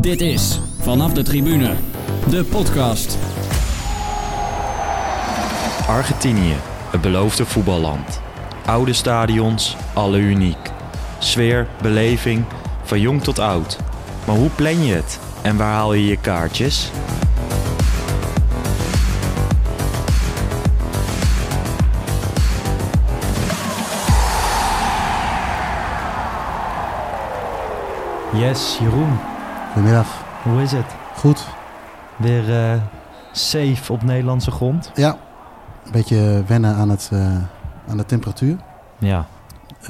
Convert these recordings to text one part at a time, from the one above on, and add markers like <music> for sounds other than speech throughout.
Dit is Vanaf de Tribune, de podcast. Argentinië, het beloofde voetballand. Oude stadions, alle uniek. Sfeer, beleving, van jong tot oud. Maar hoe plan je het en waar haal je je kaartjes? Yes, Jeroen. Goedemiddag. Hoe is het? Goed. Weer eh, safe op Nederlandse grond? Ja, een beetje wennen aan, het, uh, aan de temperatuur. Ja.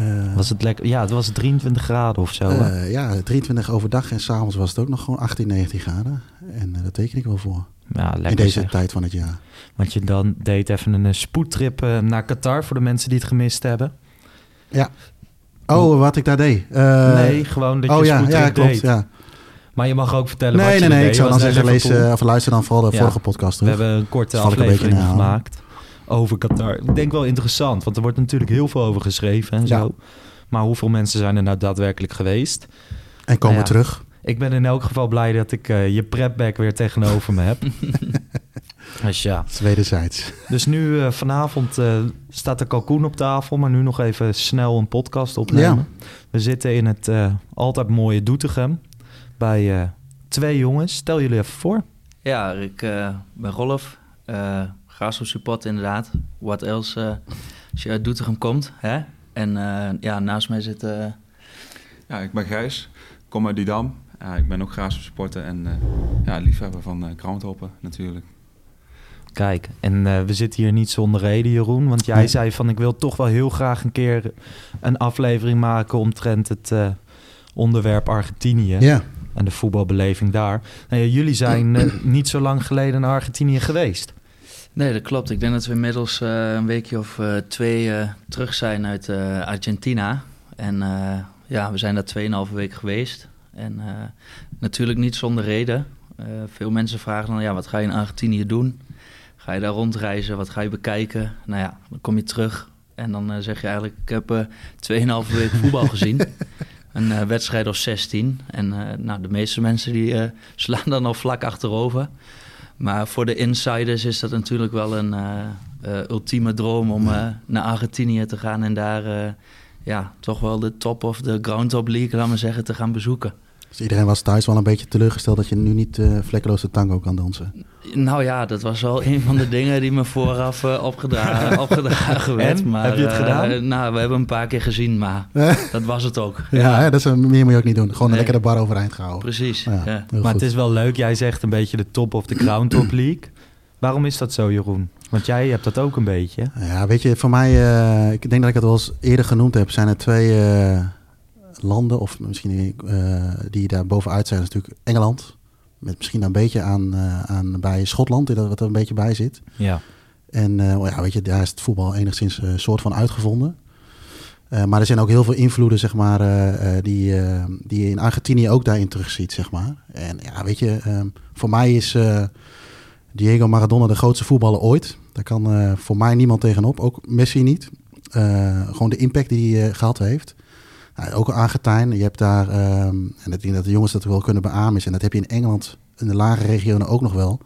Uh, was het lekker? Ja, het was 23 graden of zo. Uh, ja, 23 overdag en s'avonds was het ook nog gewoon 18, 19 graden. En dat teken ik wel voor. Ja, lekker In deze zeg. tijd van het jaar. Want je dan deed even een spoedtrip naar Qatar voor de mensen die het gemist hebben. Ja. Oh, wat ik daar deed? Uh, nee, gewoon dat je oh, ja, ja, klopt, deed. Ja. Maar je mag ook vertellen nee, wat je Nee, nee, ik zou dan zeggen, lees uh, of luister dan vooral de Ja. vorige podcast terug. We hebben een korte een aflevering gemaakt over Qatar. Ik denk wel interessant, want er wordt natuurlijk heel veel over geschreven en Ja. zo. Maar hoeveel mensen zijn er nou daadwerkelijk geweest? En komen Nou ja. terug. Ik ben in elk geval blij dat ik eh, je prepback weer tegenover me heb. <laughs> dus ja. Wederzijds. Dus nu eh, vanavond eh, staat de kalkoen op tafel, maar nu nog even snel een podcast opnemen. We zitten in het eh, altijd mooie Doetinchem bij eh, twee jongens. Stel jullie even voor. Ja, ik eh, ben Rolf. eh Graafschap support inderdaad. What else als je uit Doetinchem komt. Hè? En eh, ja, naast mij zit... eh, Ja, ik ben Gijs, kom uit Didam. Ja, ik ben ook graag supporter en eh, ja, liefhebber van eh groundhoppen natuurlijk. Kijk, en eh, we zitten hier niet zonder reden, Jeroen. Want jij Nee. zei van ik wil toch wel heel graag een keer een aflevering maken omtrent het eh, onderwerp Argentinië. Ja. En de voetbalbeleving daar. Nou ja, jullie zijn eh, <clears throat> niet zo lang geleden naar Argentinië geweest. Nee, dat klopt. Ik denk dat we inmiddels eh, een weekje of eh, twee terug zijn uit Argentina. En ja, we zijn daar 2,5 weken geweest. En natuurlijk niet zonder reden. Veel mensen vragen dan, ja, wat ga je in Argentinië doen? Ga je daar rondreizen? Wat ga je bekijken? Nou ja, dan kom je terug en dan zeg je eigenlijk... ik heb eh 2,5 weken voetbal gezien. <laughs> Een eh, wedstrijd of 16. En eh, nou, de meeste mensen die eh, <laughs> slaan dan al vlak achterover. Maar voor de insiders is dat natuurlijk wel een ultieme droom om naar Argentinië te gaan en daar ja, toch wel de top of de groundhop league, laat maar zeggen, te gaan bezoeken. Dus iedereen was thuis wel een beetje teleurgesteld dat je nu niet eh vlekkeloos de tango kan dansen. Nou ja, dat was wel een van de <laughs> dingen die me vooraf eh, opgedra <laughs> opgedragen werd. En? Maar, Heb je het eh, gedaan? nou, we hebben een paar keer gezien, maar dat was het ook. Ja, hè, dat is, een- meer moet je ook niet doen. Gewoon Nee. lekker de bar overeind gehouden. Precies. Ja, Ja. maar goed. het is wel leuk. Jij zegt een beetje de top of de crown top <clears throat> league. Waarom is dat zo, Jeroen? Want jij hebt dat ook een beetje. Ja, weet je, voor mij, eh, ik denk dat ik het wel eens eerder genoemd heb, zijn er twee eh, landen, of misschien eh, die daar bovenuit zijn, is natuurlijk Engeland. Met misschien een beetje aan, eh, aan bij Schotland, dat wat er een beetje bij zit. Ja. En eh, ja, weet je, daar is het voetbal enigszins een soort van uitgevonden. Maar er zijn ook heel veel invloeden, zeg maar, die, die je in Argentinië ook daarin terugziet, zeg maar. En ja, weet je, ehm, voor mij is Diego Maradona de grootste voetballer ooit. Daar kan voor mij niemand tegenop, ook Messi niet. Gewoon de impact die hij eh, gehad heeft. Nou, ook Argentijn, je hebt daar, ehm, en ik denk dat de jongens dat wel kunnen beamen is, en dat heb je in Engeland, in de lage regionen ook nog wel,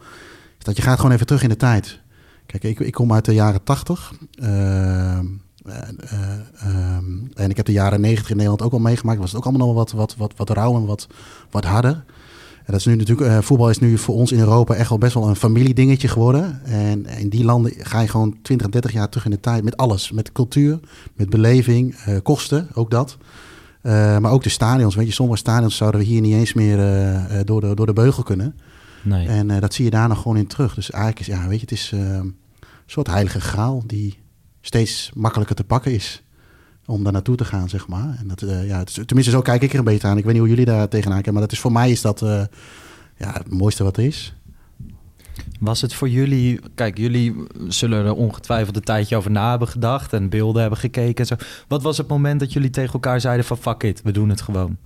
is dat je gaat gewoon even terug in de tijd. Kijk, ik, ik kom uit de jaren 80. ehm, eh, eh, ehm, en ik heb de jaren 90 in Nederland ook al meegemaakt. Was het ook allemaal nog wat, wat, wat, wat rauw en wat, wat harder. En dat is nu natuurlijk, eh, voetbal is nu voor ons in Europa echt wel best wel een familiedingetje geworden. En in die landen ga je gewoon 20, 30 jaar terug in de tijd met alles. Met cultuur, met beleving, eh, kosten, ook dat. Eh, maar ook de stadions. Weet je, sommige stadions zouden we hier niet eens meer eh, eh, door, de, door de beugel kunnen. Nee. En dat zie je daar nog gewoon in terug. Dus eigenlijk is, ja, weet je, het is een soort heilige graal die steeds makkelijker te pakken is om daar naartoe te gaan, zeg maar. En dat, ja, het is- tenminste, zo kijk ik er een beetje aan. Ik weet niet hoe jullie daar tegenaan kijken, maar dat is, voor mij is dat ja, het mooiste wat er is. Was het voor jullie... Kijk, jullie zullen er ongetwijfeld een tijdje over na hebben gedacht... en beelden hebben gekeken en zo. Wat was het moment dat jullie tegen elkaar zeiden van... fuck it, we doen het gewoon?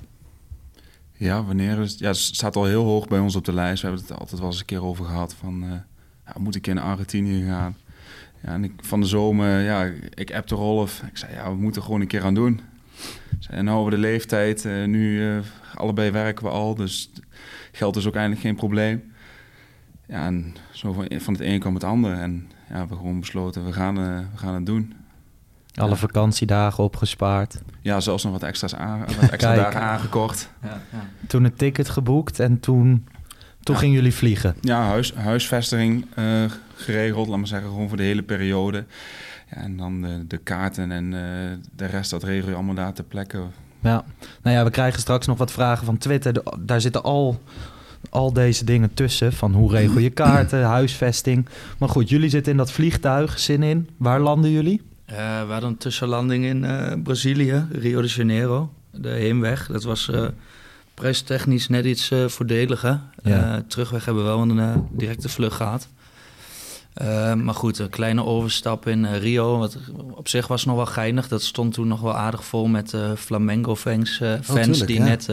Ja, wanneer is? Ja, het staat al heel hoog bij ons op de lijst. We hebben het altijd wel eens een keer over gehad van, eh, ja, moet ik naar Argentinië gaan? Ja, en ik, van de zomer, ja, ik appte Rolf. Ik zei, ja, we moeten er gewoon een keer aan doen. En over de leeftijd, uh, nu uh, allebei werken we al, dus geld is ook eigenlijk geen probleem. Ja, en zo van, van het een kwam het ander. En ja, we hebben gewoon besloten, we gaan, uh, we gaan het doen. Alle Ja. vakantiedagen opgespaard. Ja, zelfs nog wat, extra's aan, wat extra Kijk. dagen aangekort. Ja, ja. Toen een ticket geboekt en toen, toen Ja. gingen jullie vliegen. Ja, huis, huisvesting eh, geregeld, laat maar zeggen, gewoon voor de hele periode. Ja, en dan de, de kaarten en eh, de rest, dat regel je allemaal daar ter plekke. Ja, nou ja, we krijgen straks nog wat vragen van Twitter. De- daar zitten al, al deze dingen tussen. Van hoe regel je kaarten, huisvesting. Maar goed, jullie zitten in dat vliegtuig, zin in. Waar landen jullie? Eh, we hadden een tussenlanding in eh, Brazilië, Rio de Janeiro. De heenweg, dat was eh, prijstechnisch net iets voordeliger. Ja. Terugweg hebben we wel een directe vlucht gehad. Eh, maar goed, een kleine overstap in Rio. Wat op zich was nog wel geinig. Dat stond toen nog wel aardig vol met Flamengo-fans eh, fans tuurlijk, die ja. net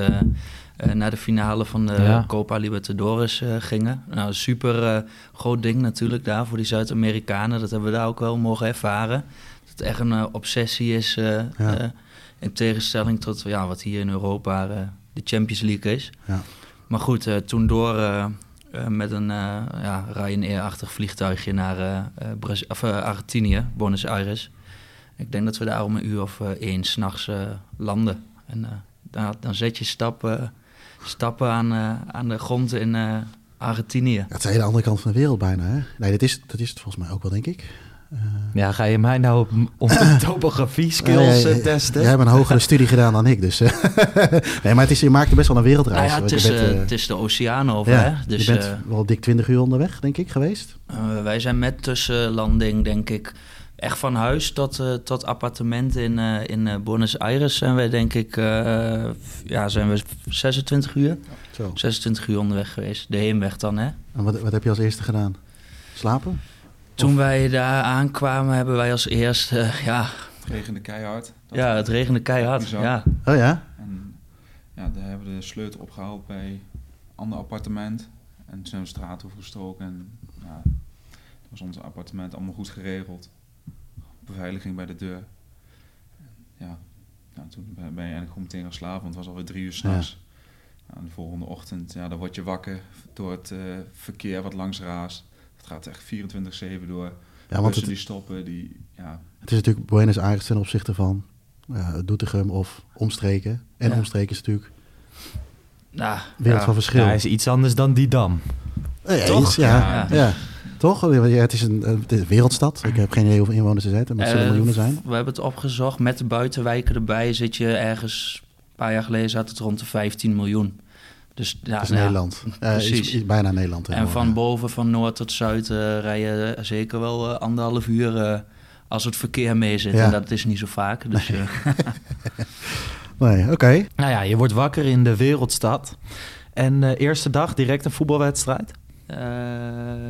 eh, eh, naar de finale van de Ja. Copa Libertadores eh, gingen. Nou, super eh, groot ding natuurlijk daar voor die Zuid-Amerikanen. Dat hebben we daar ook wel mogen ervaren. Dat het echt een obsessie is. eh, Ja. eh, in tegenstelling tot ja, wat hier in Europa eh, de Champions League is. Ja. Maar goed, eh, toen door met een eh ja, Ryanair-achtig vliegtuigje naar of, Argentinië, Buenos Aires. Ik denk dat we daar om een uur of één s'nachts eh landen. En eh, dan, dan zet je stappen, stappen aan, eh, aan de grond in eh, Argentinië. Het is de hele andere kant van de wereld bijna. Hè? Nee, dat is, dat is het volgens mij ook wel, denk ik. Eh, Ja, ga je mij nou op, <coughs> topografie skills testen? Jij hebt een hogere <laughs> studie gedaan dan ik, dus... <laughs> nee, maar het is, je maakt er best wel een wereldreis. Nou ja, het is, bent, het is de oceaan over, ja, hè? Dus, je bent wel dik 20 uur onderweg, denk ik, geweest. Eh, wij zijn met tussenlanding, denk ik, echt van huis tot, eh, tot appartement in, eh, in eh, Buenos Aires zijn wij, denk ik, eh, ja, zijn we 26 uur, Zo. 26 uur onderweg geweest. De heenweg dan, hè. En wat, wat heb je als eerste gedaan? Slapen? Toen wij daar aankwamen, hebben wij als eerste, eh, ja, Het regende keihard. Dat- ja, het regende keihard. Bizar. Ja. Oh ja? En ja, daar hebben we de sleutel opgehaald bij een ander appartement. En toen zijn we de straat overgestoken. En ja, dat was ons appartement allemaal goed geregeld. Beveiliging bij de deur. Ja, nou, toen ben je eigenlijk gewoon meteen gaan slapen, want het was alweer drie uur s'nachts. Ja. de volgende ochtend, ja, dan word je wakker door het eh, verkeer wat langs raast. Het gaat echt 24-7 door. Ja, want het, die stoppen, die, ja, het is natuurlijk Buenos Aires ten opzichte van uh, Doetinchem of omstreken. En Ja. omstreken is natuurlijk Nou, wereld ja. van verschil. Ja, is iets anders dan die dam. Eh, ja, Toch? iets, ja, Ja. Toch? Ja, het is een, het is een wereldstad. Ik heb geen idee hoeveel inwoners er zitten, maar het zullen Eh, miljoenen zijn. We hebben het opgezocht. Met de buitenwijken erbij zit je ergens... Een paar jaar geleden zat het rond de 15 miljoen. Dus ja, Dat is nou ja, Nederland. <laughs> Eh, iets bijna Nederland. En van ja. boven, van noord tot zuid, eh rijden zeker wel eh, anderhalf uur eh, als het verkeer mee zit. Ja. En dat is niet zo vaak. Dus, eh, <laughs> Nee, oké. Nou ja, je wordt wakker in de wereldstad. En eh, eerste dag direct een voetbalwedstrijd. Eh,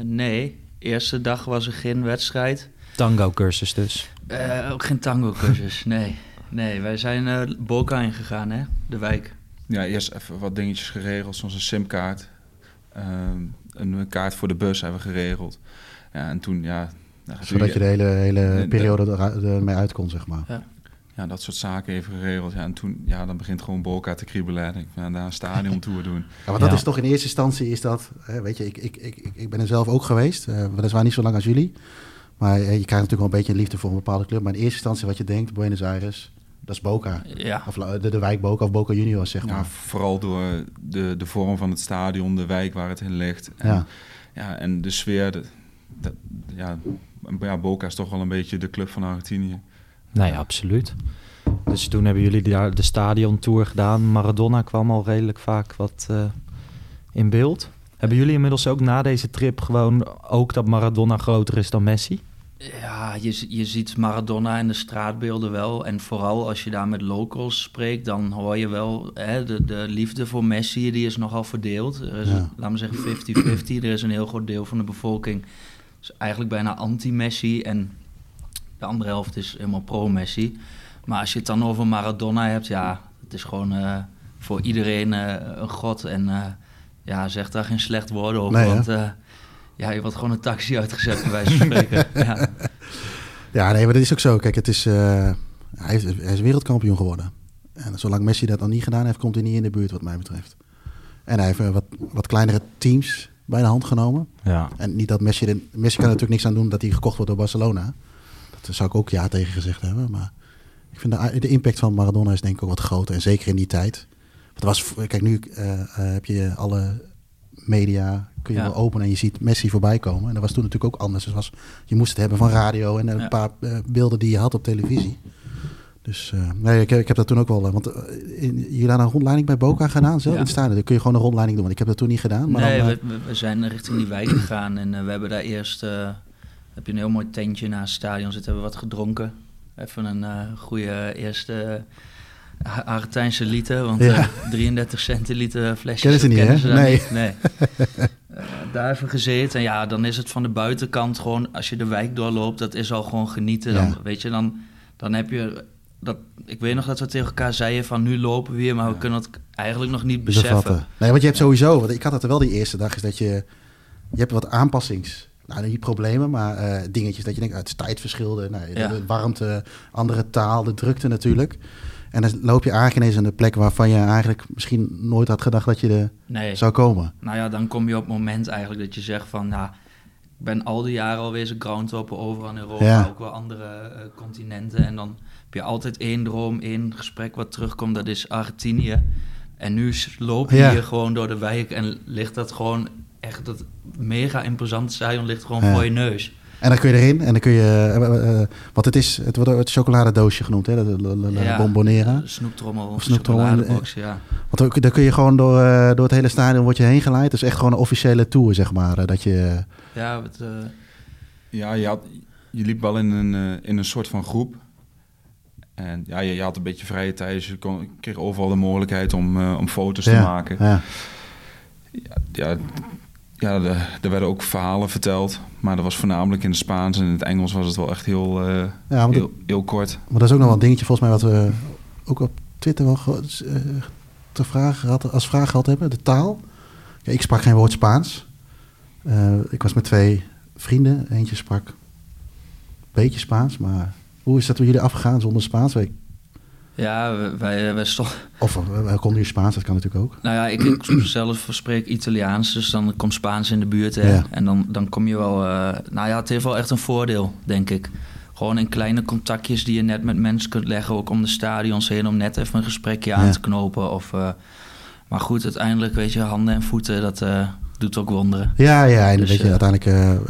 nee, eerste dag was er geen wedstrijd. Tango cursus dus. Eh, ook geen tango-cursus, <laughs> nee. Nee, wij zijn eh Boca ingegaan, hè, de wijk. ja, eerst even wat dingetjes geregeld, zoals een simkaart. Ehm, een kaart voor de bus hebben we geregeld. Ja, en toen, ja... Zodat je de hele, hele periode er- ermee uit kon, zeg maar. ja, dat soort zaken even geregeld. Ja, en toen, ja, dan begint gewoon Boca te kriebelen. En ik ga daar een stadiontour doen. Ja, want dat Ja. is toch in eerste instantie is dat, hè, weet je, ik, ik, ik, ik- ben er zelf ook geweest, eh weliswaar niet zo lang als jullie, maar eh, je krijgt natuurlijk wel een beetje liefde voor een bepaalde club, maar in eerste instantie wat je denkt, Buenos Aires, dat is Boca, Ja, of la- de, de wijk Boca of Boca Juniors, zeg Ja, maar. vooral door de, de vorm van het stadion, de wijk waar het in ligt. En, Ja. ja. en de sfeer. De, dat- ja, ja, Boca is toch wel een beetje de club van Argentinië. Nee, absoluut. Dus toen hebben jullie daar de stadiontour gedaan. Maradona kwam al redelijk vaak wat eh, in beeld. Hebben jullie inmiddels ook na deze trip gewoon ook dat Maradona groter is dan Messi? Ja, je, je ziet Maradona in de straatbeelden wel. En vooral als je daar met locals spreekt, dan hoor je wel hè, de, de liefde voor Messi, die is nogal verdeeld. Er is, Ja. laten we zeggen, 50-50. Er is een heel groot deel van de bevolking is eigenlijk bijna anti-Messi. En de andere helft is helemaal pro-Messi. Maar als je het dan over Maradona hebt, ja, het is gewoon eh, voor iedereen eh, een god. En eh, ja, zeg daar geen slecht woorden over, Nee, want... eh, ja, je wordt gewoon een taxi uitgezet, bij wijze van <laughs> spreken. ja. Ja, nee, maar dat is ook zo. Kijk, het is, eh, hij, is, hij is wereldkampioen geworden. En zolang Messi dat nog niet gedaan heeft, komt hij niet in de buurt wat mij betreft. En hij heeft wat, wat kleinere teams bij de hand genomen. Ja. En niet dat Messi... Messi kan er natuurlijk niks aan doen dat hij gekocht wordt door Barcelona. Zou ik ook ja tegen gezegd hebben. Maar ik vind de, de impact van Maradona is denk ik ook wat groter. En zeker in die tijd. Want er was, kijk, nu eh, eh, heb je alle media kun je Ja. wel openen en je ziet Messi voorbij komen. En dat was toen natuurlijk ook anders. Het was, je moest het hebben van radio en een Ja. paar eh, beelden die je had op televisie. Dus nee, ik, heb- ik heb dat toen ook wel. Want in, je daar een rondleiding bij Boca gedaan, Ja. in het. Dan kun je gewoon een rondleiding doen. Want ik heb dat toen niet gedaan. Maar nee, dan, we, we- zijn richting die wijk gegaan en we hebben daar eerst... eh, heb je een heel mooi tentje naast het stadion zitten, hebben we wat gedronken. Even een eh, goede eerste uh, Argentijnse liter, want Ja. eh, 33 centiliter flesjes Kennen ze niet, kennen hè? ze Nee. niet. Nee. Eh, daar even gezeten en ja, dan is het van de buitenkant gewoon, als je de wijk doorloopt, dat is al gewoon genieten. Dan, Ja. Weet je, dan, dan heb je... Dat, ik weet nog dat we tegen elkaar zeiden van nu lopen we hier, maar we kunnen het eigenlijk nog niet beseffen. bevatten. Nee, want je hebt sowieso, want ik had het wel die eerste dag, is dat je, je hebt wat aanpassings. Nou, niet problemen, maar eh, dingetjes dat je denkt, het is tijdverschil, de, nou, de- Ja. de warmte, andere taal, de drukte natuurlijk. En dan loop je eigenlijk ineens aan de plek waarvan je eigenlijk misschien nooit had gedacht dat je er Nee. zou komen. Nou ja, dan kom je op het moment eigenlijk dat je zegt van... Nou, ik ben al die jaren alweer zo'n groundhopper overal in Europa, Ja. ook wel andere eh, continenten. En dan heb je altijd één droom, één gesprek wat terugkomt, dat is Argentinië. En nu loop je Ja. hier gewoon door de wijk en ligt dat gewoon echt... Dat mega imposante stadion ligt gewoon Ja. voor je neus. En dan kun je erin en dan kun je, eh, want het is, het wordt het chocoladedoosje genoemd, hè, de, de, de- de Ja, bombonera. de Snoeptrommel Of snoeptrommel, chocoladebox, ja. Want ook, dan kun je gewoon door, door het hele stadion word je heen geleid. Het is echt gewoon een officiële tour, zeg maar. dat je, Ja, het, eh, Ja, je, had, je liep wel in een, in een soort van groep. En ja, je, je had een beetje vrije tijd, dus je kon, kreeg overal de mogelijkheid om, om foto's te maken. Ja. Ja, ja de- er werden ook verhalen verteld, maar dat was voornamelijk in het Spaans en in het Engels was het wel echt heel, eh, Ja, heel, heel kort. Maar dat is ook nog wel een dingetje volgens mij wat we ook op Twitter wel eh, te vragen had, als vraag gehad hebben. De taal. Ja, ik sprak geen woord Spaans. Eh, ik was met twee vrienden. Eentje sprak een beetje Spaans. Maar hoe is dat bij jullie afgegaan zonder Spaans? Wij- ja, wij- wij, wij stonden... Of eh, wij konden hier Spaans, dat kan natuurlijk ook. Nou ja, ik, ik <clears throat> zelf spreek Italiaans, dus dan komt Spaans in de buurt. Hè? Ja. En dan, dan kom je wel... eh, nou ja, het heeft wel echt een voordeel, denk ik. Gewoon in kleine contactjes die je net met mensen kunt leggen, ook om de stadions heen, om net even een gesprekje aan Ja. te knopen. Of, eh, maar goed, uiteindelijk, weet je, handen en voeten, dat eh, doet ook wonderen. Ja, ja. En Dus, weet je, eh, uiteindelijk eh, eh,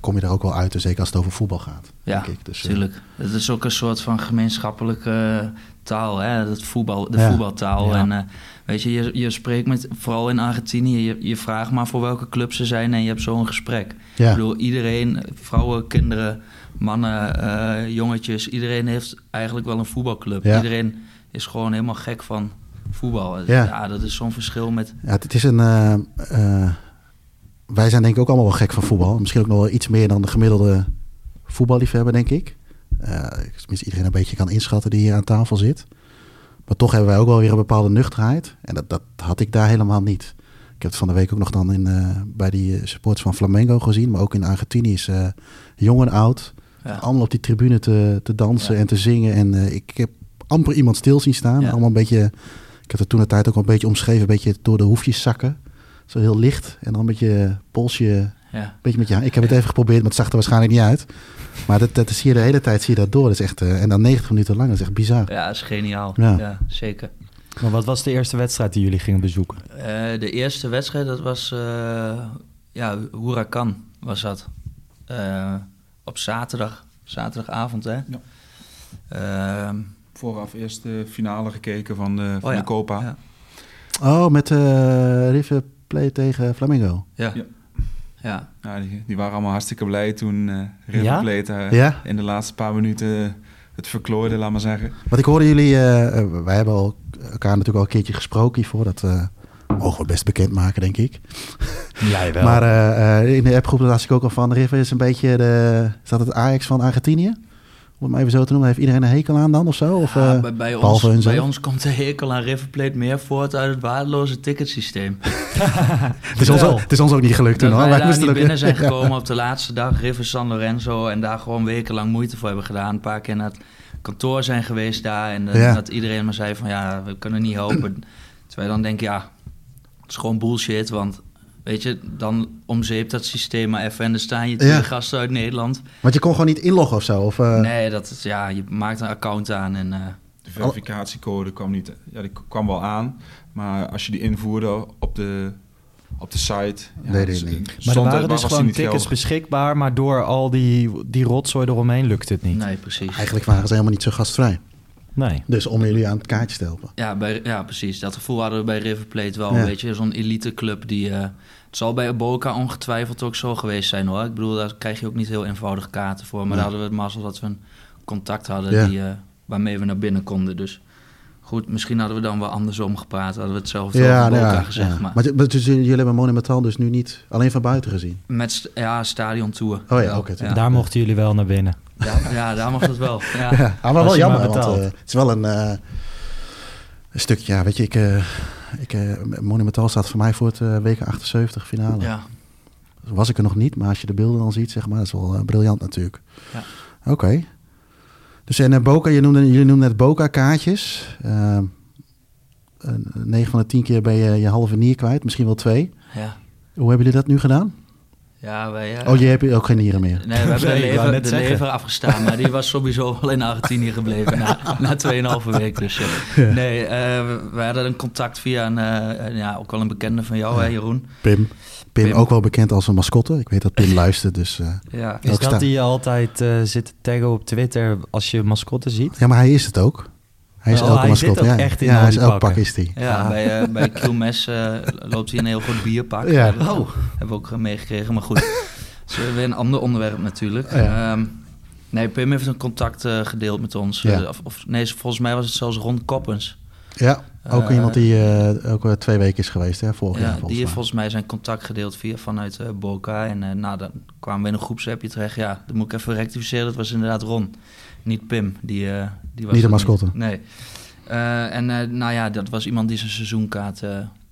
kom je er ook wel uit. Zeker als het over voetbal gaat. Ja, denk ik. Dus, Tuurlijk. Het is ook een soort van gemeenschappelijke taal, hè? Dat voetbal, de Ja. voetbaltaal. Ja. En weet je, je, je spreekt met, vooral in Argentinië, je, je vraagt maar voor welke club ze zijn en je hebt zo'n gesprek. ja. Ik bedoel, iedereen, vrouwen, kinderen, mannen, eh, jongetjes, iedereen heeft eigenlijk wel een voetbalclub. Ja. Iedereen is gewoon helemaal gek van voetbal. Ja. Ja, dat is zo'n verschil met... Ja, het is een. eh, eh, wij zijn denk ik ook allemaal wel gek van voetbal. Misschien ook nog wel iets meer dan de gemiddelde voetballiefhebber, denk ik. Eh tenminste, iedereen een beetje kan inschatten die hier aan tafel zit. Maar toch hebben wij ook wel weer een bepaalde nuchterheid. En dat, dat had ik daar helemaal niet. Ik heb het van de week ook nog dan in, bij die supporters van Flamengo gezien. Maar ook in Argentinië is jong en oud. Ja. Allemaal op die tribune te, te dansen Ja. en te zingen. En ik heb amper iemand stil zien staan. Ja. Allemaal een beetje... Heb het toen de tijd ook een beetje omschreven. Een beetje door de hoefjes zakken. Zo heel licht. En dan een beetje polsje... Ja. Een beetje met je Ik heb het even geprobeerd, maar het zag er waarschijnlijk niet uit. Maar dat, dat zie je de hele tijd zie je dat door. Dat is echt, eh, en dan 90 minuten lang. Dat is echt bizar. ja, dat is geniaal. Ja. ja zeker. Maar wat was de eerste wedstrijd die jullie gingen bezoeken? Eh, de eerste wedstrijd, dat was... eh ja, Huracan was dat. Eh, op zaterdag. Zaterdagavond, hè? Ja. Vooraf eerst de finale gekeken van de, van oh ja, de Copa. Ja. Oh, met eh River Plate tegen Flamengo. Ja. Ja. ja. Ja, die, die waren allemaal hartstikke blij toen eh River Ja? Plate eh, Ja? in de laatste paar minuten het verklooide, laat maar zeggen. Want ik hoorde jullie... eh, eh, wij hebben al elkaar natuurlijk al een keertje gesproken hiervoor. Dat eh, mogen we best bekendmaken, denk ik. <laughs> Jij wel. Maar eh, eh, in de appgroep las ik ook al van... River is een beetje de... Is dat het Ajax van Argentinië? Om het maar even zo te noemen. Heeft iedereen een hekel aan dan of zo? Of, Ja, eh, bij, bij, ons, bij ons komt de hekel aan River Plate meer voort uit het waardeloze ticketsysteem. <laughs> het, is ons, het is ons ook niet gelukt toen Dat hoor. wij Wij daar niet binnen zijn <laughs> Ja. gekomen op de laatste dag, River San Lorenzo, en daar gewoon wekenlang moeite voor hebben gedaan. Een paar keer naar het kantoor zijn geweest daar. En eh, Ja. dat iedereen maar zei van ja, we kunnen niet helpen. Terwijl je dan denk je, ja, het is gewoon bullshit. Want weet je, dan omzeept dat systeem maar even. En dan staan je twee Ja. gasten uit Nederland. Want je kon gewoon niet inloggen of zo? Of, eh, Nee, dat is, ja, je maakt een account aan en... eh, De verificatiecode kwam niet, ja, die kwam wel aan, maar als je die invoerde op de, op de site, ja, het s- niet. Maar er waren dus gewoon tickets geldig. beschikbaar, maar door al die, die rotzooi eromheen lukt het niet. nee, precies. Eigenlijk waren ze helemaal niet zo gastvrij. Nee. Dus om jullie aan het kaartje te helpen. Ja, bij, ja, precies. Dat gevoel hadden we bij River Plate wel. Ja. Weet je, zo'n elite club die... eh, het zal bij Boca ongetwijfeld ook zo geweest zijn hoor. Ik bedoel, daar krijg je ook niet heel eenvoudig kaarten voor. Maar daar hadden we het mazzel dat we een contact hadden Ja. die, eh, waarmee we naar binnen konden. Dus goed, misschien hadden we dan wel andersom gepraat. Hadden we hetzelfde Ja, over Boca ja, gezegd. ja. Maar, dus jullie hebben Monumental dus nu niet alleen van buiten gezien? met ja, stadion tour. Oh ja, oké, ja. Daar mochten jullie wel naar binnen. Ja, ja, daar mag het wel. Ja. Ja, maar wel jammer, maar want eh, het is wel een, eh, een stukje, ja, weet je, ik, eh, ik, eh, Monumental staat voor mij voor het eh WK 78 finale. ja. Was ik er nog niet, maar als je de beelden dan ziet, zeg maar, dat is wel briljant natuurlijk. Ja. Oké. Dus en Boca, je noemde, jullie noemden net Boca-kaartjes. Eh 9 van de 10 keer ben je je halve nier kwijt, misschien wel twee. ja. Hoe hebben jullie dat nu gedaan? Ja, wij... eh, Oh, je hebt ook geen nieren meer. Nee, we hebben <laughs> Nee, de lever, de lever afgestaan, maar die was sowieso al in Argentinië gebleven na, <laughs> na 2,5 week. Dus ja. nee, eh, we, hadden een contact via een, eh, ja, ook wel een bekende van jou, hè, Jeroen. Pim. Pim. Pim. ook wel bekend als een mascotte. Ik weet dat Pim <laughs> luistert, dus... eh, Ja, Is dat sta- die je altijd eh, zit te taggen op Twitter als je mascotte ziet? Ja, maar hij is het ook. Hij is Oh, elke hij mascotte. zit ook ja. echt in ja, hij is elk pak pakken. is die. ja, bij, eh bij <laughs> eh, loopt hij een heel goed bierpak. Ja. Hebben, we- hebben we ook meegekregen, maar goed. <laughs> Dat is weer een ander onderwerp natuurlijk. Ja. Ehm, nee, Pim heeft een contact eh, gedeeld met ons. Ja. Of, of, nee, volgens mij was het zelfs Ron Koppens. Ja, ook iemand die eh, ook twee weken is geweest, hè, vorig jaar Ja, volgens die heeft volgens mij zijn contact gedeeld via vanuit eh Boca. En eh nou, dan kwamen we in een groepsappje terecht. Ja, dan moet ik even rectificeren. Dat was inderdaad Ron, niet Pim. Die, eh, die was Niet de mascotte. Nee. Eh, en eh, nou ja, dat was iemand die zijn seizoenkaart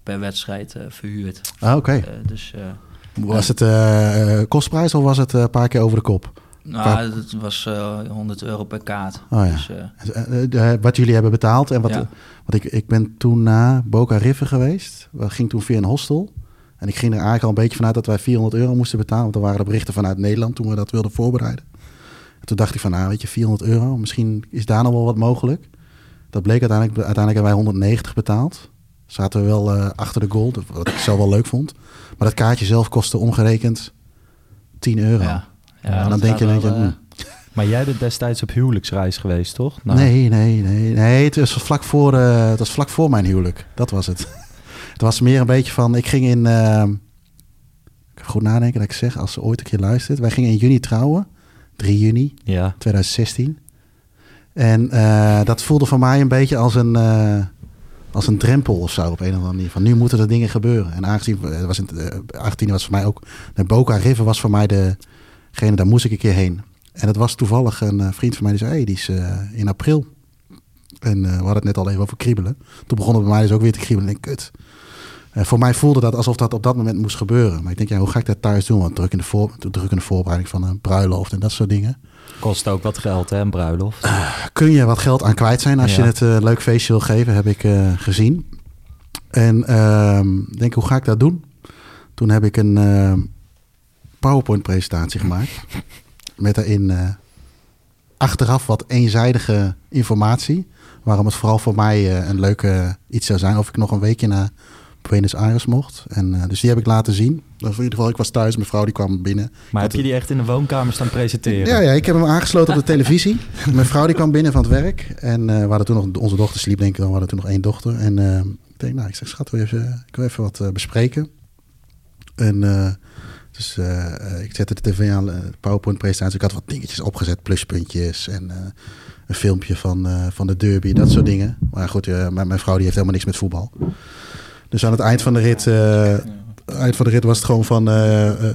per wedstrijd verhuurt. Ah, oké. Dus Was het kostprijs of was het een paar keer over de kop? nou, het was eh 100 euro per kaart. Oh ja. Dus, wat jullie hebben betaald en wat... Ja. ik, ik ben toen na Boca River geweest. We ging toen via een hostel. En ik ging er eigenlijk al een beetje vanuit dat wij 400 euro moesten betalen. Want er waren de berichten vanuit Nederland toen we dat wilden voorbereiden. En toen dacht ik van, nou weet je, 400 euro. Misschien is daar nog wel wat mogelijk. Dat bleek uiteindelijk, uiteindelijk hebben wij 190 betaald. Zaten we wel eh, achter de goal, wat ik zelf wel leuk vond. Maar dat kaartje zelf kostte omgerekend 10 euro. ja. en dan denk je, denk hmm. eh, Maar jij bent destijds op huwelijksreis geweest, toch? Nou, Nee, nee, nee, nee. Het was vlak voor, eh, het was vlak voor mijn huwelijk. Dat was het. <laughs> het was meer een beetje van, ik ging in, ik ga goed nadenken dat ik zeg, als ze ooit een keer luistert. Wij gingen in juni trouwen, 3 juni Ja. 2016. En eh, dat voelde voor mij een beetje als een, eh, als een drempel of zo op een of andere manier. Van nu moeten er dingen gebeuren. En aangezien, eh, was in, eh, Argentinië was voor mij ook, de Boca River was voor mij degene, daar moest ik een keer heen. En het was toevallig een vriend van mij die zei, hey, die is in april. En we hadden het net al even over kriebelen. Toen begon het bij mij dus ook weer te kriebelen. En ik kut. Eh, voor mij voelde dat alsof dat op dat moment moest gebeuren. Maar ik denk, ja, hoe ga ik dat thuis doen? Want druk in de, voor, druk in de voorbereiding van een bruiloft en dat soort dingen. Kost ook wat geld, hè, een bruiloft. kun je wat geld aan kwijt zijn als Ja. je het eh, een leuk feestje wil geven, heb ik eh, gezien. En ehm, ik denk, hoe ga ik dat doen? Toen heb ik een ehm, PowerPoint-presentatie gemaakt. Met daarin eh, achteraf wat eenzijdige informatie. Waarom het vooral voor mij eh, een leuke iets zou zijn. Of ik nog een weekje naar Buenos Aires mocht. En, eh, dus die heb ik laten zien. Of in ieder geval, ik was thuis. Mijn vrouw die kwam binnen. Maar heb je die echt in de woonkamer staan presenteren? ja, ja, ik heb hem aangesloten op de televisie. <laughs> Mijn vrouw die kwam binnen van het werk. En eh, we hadden toen nog, onze dochter sliep denk ik dan, we hadden toen nog één dochter. En eh, ik denk, nou, ik zeg, schat, wil je even, ik wil even wat bespreken. En dus ik zette de tv aan, PowerPoint-presentatie. Ik had wat dingetjes opgezet, pluspuntjes en een filmpje van, van de derby, dat soort dingen. Maar goed, mijn, mijn vrouw die heeft helemaal niks met voetbal. Dus aan het eind van de rit... eh, eind van de rit was het gewoon van... eh, eh,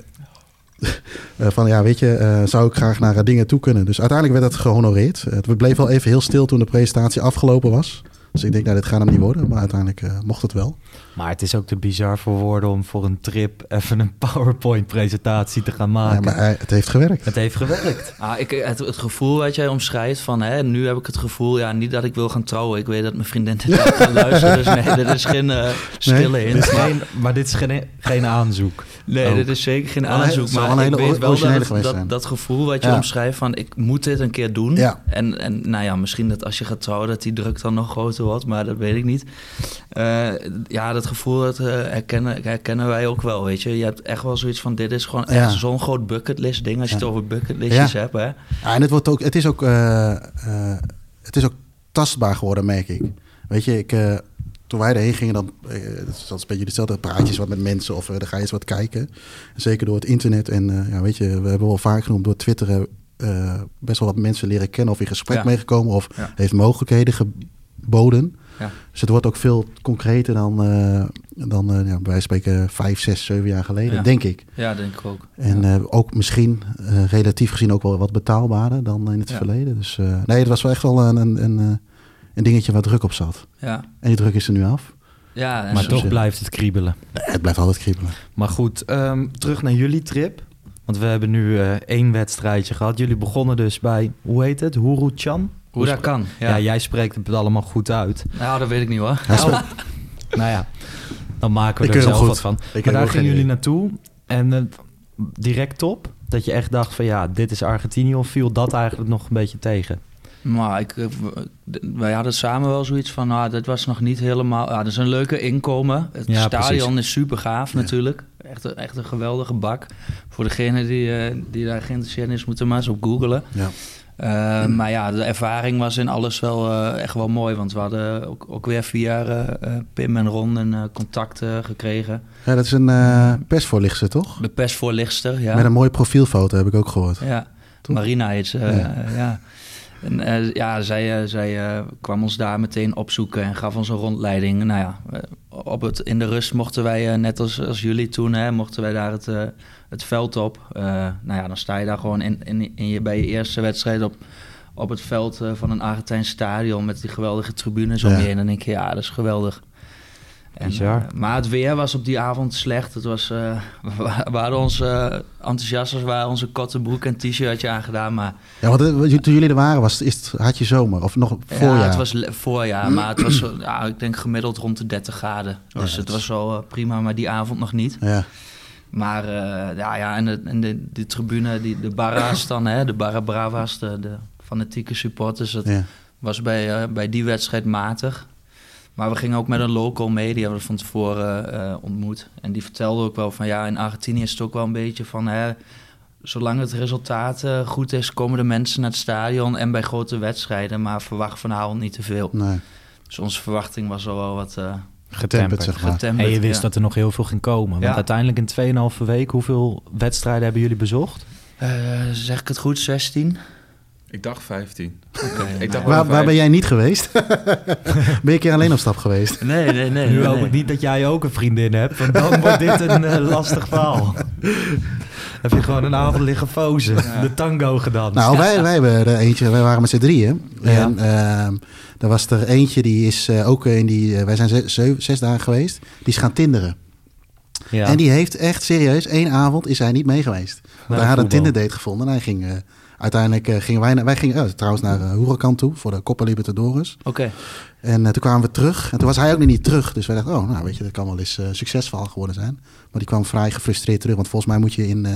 <laughs> van ja, weet je, zou ik graag naar dingen toe kunnen. Dus uiteindelijk werd dat gehonoreerd. Eh, we bleven wel even heel stil toen de presentatie afgelopen was. Dus ik denk, nou, dit gaat hem niet worden. Maar uiteindelijk mocht het wel. Maar het is ook te bizar voor woorden om voor een trip even een <laughs> PowerPoint-presentatie te gaan Ja, maken. maar hij- het heeft gewerkt. Het heeft gewerkt. <laughs> Ah, ik, het, het gevoel wat jij omschrijft van, hè, nu heb ik het gevoel, ja, niet dat ik wil gaan trouwen. Ik weet dat mijn vriendin dit <laughs> kan luisteren, dus nee, dit is geen eh, stille Dit hint. is geen, maar dit is geen, geen aanzoek. Nee, Ook. dit is zeker geen aanzoek. Maar ik hele weet wel dat, dat, dat gevoel wat je Ja. omschrijft van ik moet dit een keer doen. Ja. En, en nou ja, misschien dat als je gaat trouwen dat die druk dan nog groter wordt, maar dat weet ik niet. Eh, ja, dat gevoel dat, eh, herkennen, herkennen wij ook wel, weet je. Je hebt echt wel zoiets van dit is gewoon Ja. echt zo'n groot bucketlist ding als je Ja. het over bucketlistjes hebt, hè. Ja, en het, wordt ook, het, is ook, eh, eh, het is ook tastbaar geworden, merk ik. Weet je, ik, toen wij erheen gingen, dan, dat is een beetje hetzelfde, praat je wat met mensen of dan ga je eens wat kijken. Zeker door het internet en ja, weet je, we hebben wel vaak genoemd door Twitter best wel wat mensen leren kennen of in gesprek meegekomen of heeft mogelijkheden geboden. Ja. Dus het wordt ook veel concreter dan, eh, dan eh, ja, bij wijze van spreken vijf, zes, zeven jaar geleden, Ja. denk ik. Ja, denk ik ook. En ja. eh, ook misschien eh, relatief gezien ook wel wat betaalbaarder dan in het Ja. verleden. Dus eh, nee, het was wel echt wel een, een, een, eh, een dingetje waar druk op zat. ja. En die druk is er nu af. ja, en Maar toch zin. blijft het kriebelen. Nee, het blijft altijd kriebelen. Maar goed, ehm, terug naar jullie trip. Want we hebben nu eh, één wedstrijdje gehad. Jullie begonnen dus bij, hoe heet het? Huru-chan? Hoe dat kan. Ja. Ja. jij spreekt het allemaal goed uit. Nou, dat weet ik niet hoor. Spreekt- <laughs> Nou ja, dan maken we Ik er zelf goed. wat van. Ik heb maar daar gingen jullie idee. naartoe en eh, direct top. Dat je echt dacht van ja, dit is Argentinië. Of viel dat eigenlijk nog een beetje tegen? Maar ik, eh, wij hadden samen wel zoiets van, nou, dit was nog niet helemaal... Ja, dat is een leuke inkomen. Het Ja, stadion is super gaaf Ja. natuurlijk. Echt, een- echt een geweldige bak. Voor degene die, eh, die daar geïnteresseerd is, moeten maar eens op googlen. Ja. Eh, Maar ja, de ervaring was in alles wel eh, echt wel mooi. Want we hadden ook, ook weer via eh, eh, Pim en Ron een contact eh, gekregen. Ja, dat is een eh persvoorlichter, toch? De persvoorlichter, ja. Met een mooie profielfoto, heb ik ook gehoord. Ja, Toch? Marina heet ze. Ja. ja. En ja, zij, zij kwam ons daar meteen opzoeken en gaf ons een rondleiding. Nou ja, op het, in de rust mochten wij, net als, als jullie toen, hè, mochten wij daar het, het veld op. Eh, nou ja, dan sta je daar gewoon in, in, in je, bij je eerste wedstrijd op, op het veld eh, van een Argentijns stadion met die geweldige tribunes om je heen. En dan denk je, ja, dat is geweldig. En, Bizar. eh, maar het weer was op die avond slecht. Het was, eh, we, we hadden ons eh enthousiast als we waren onze korte broek en t-shirtje aangedaan. Maar Ja, want toen jullie er waren, was, is het, had je zomer of nog voorjaar? ja, het was voorjaar, maar het was <clears throat> zo- ja, ik denk gemiddeld rond de 30 graden. Dus Ja, het het- was wel eh, prima, maar die avond nog niet. Ja, Maar eh, ja, ja, en, de, en de, tribune, die, de barra's dan, hè, de barra brava's, de, de fanatieke supporters, dat ja. was bij, eh, bij die wedstrijd matig. Maar we gingen ook met een local mee, die hebben we van tevoren eh, ontmoet. En die vertelde ook wel van ja, in Argentinië is het ook wel een beetje van hè, zolang het resultaat goed is, komen de mensen naar het stadion en bij grote wedstrijden, maar verwacht vanavond niet te veel. Nee, Dus onze verwachting was al wel wat getemperd, zeg maar. getemperd. En je wist ja. dat er nog heel veel ging komen. Want Ja. uiteindelijk in 2,5 week, hoeveel wedstrijden hebben jullie bezocht? Eh, zeg ik het goed, 16? Ik dacht 15. Oké, Ik dacht. Waar, waar ben jij niet geweest? <laughs> ben je een keer alleen op stap geweest? Nee, nee, nee. nu nee, hoop nee. ik niet dat jij ook een vriendin hebt, want dan wordt dit een eh, lastig verhaal. <laughs> Heb je gewoon een avond liggen fozen, de tango gedanst. Nou, wij, wij hebben er eentje, wij waren met z'n drieën. Ja. En ehm er was er eentje, die is eh, ook in die, eh, wij zijn zes, zeven- zes dagen geweest, die is gaan tinderen. ja. En die heeft echt serieus, één avond is hij niet mee geweest. Want Naar hij had een. Tinder date gevonden en hij ging, eh, uiteindelijk gingen wij, naar- wij gingen trouwens naar uh, Huracan toe voor de Copa Libertadores. Oké, En eh, toen kwamen we terug. En toen was hij ook nog niet terug. Dus wij dachten, oh, nou weet je, dat kan wel eens eh succesvol geworden zijn. Maar die kwam vrij gefrustreerd terug. Want volgens mij moet je in eh,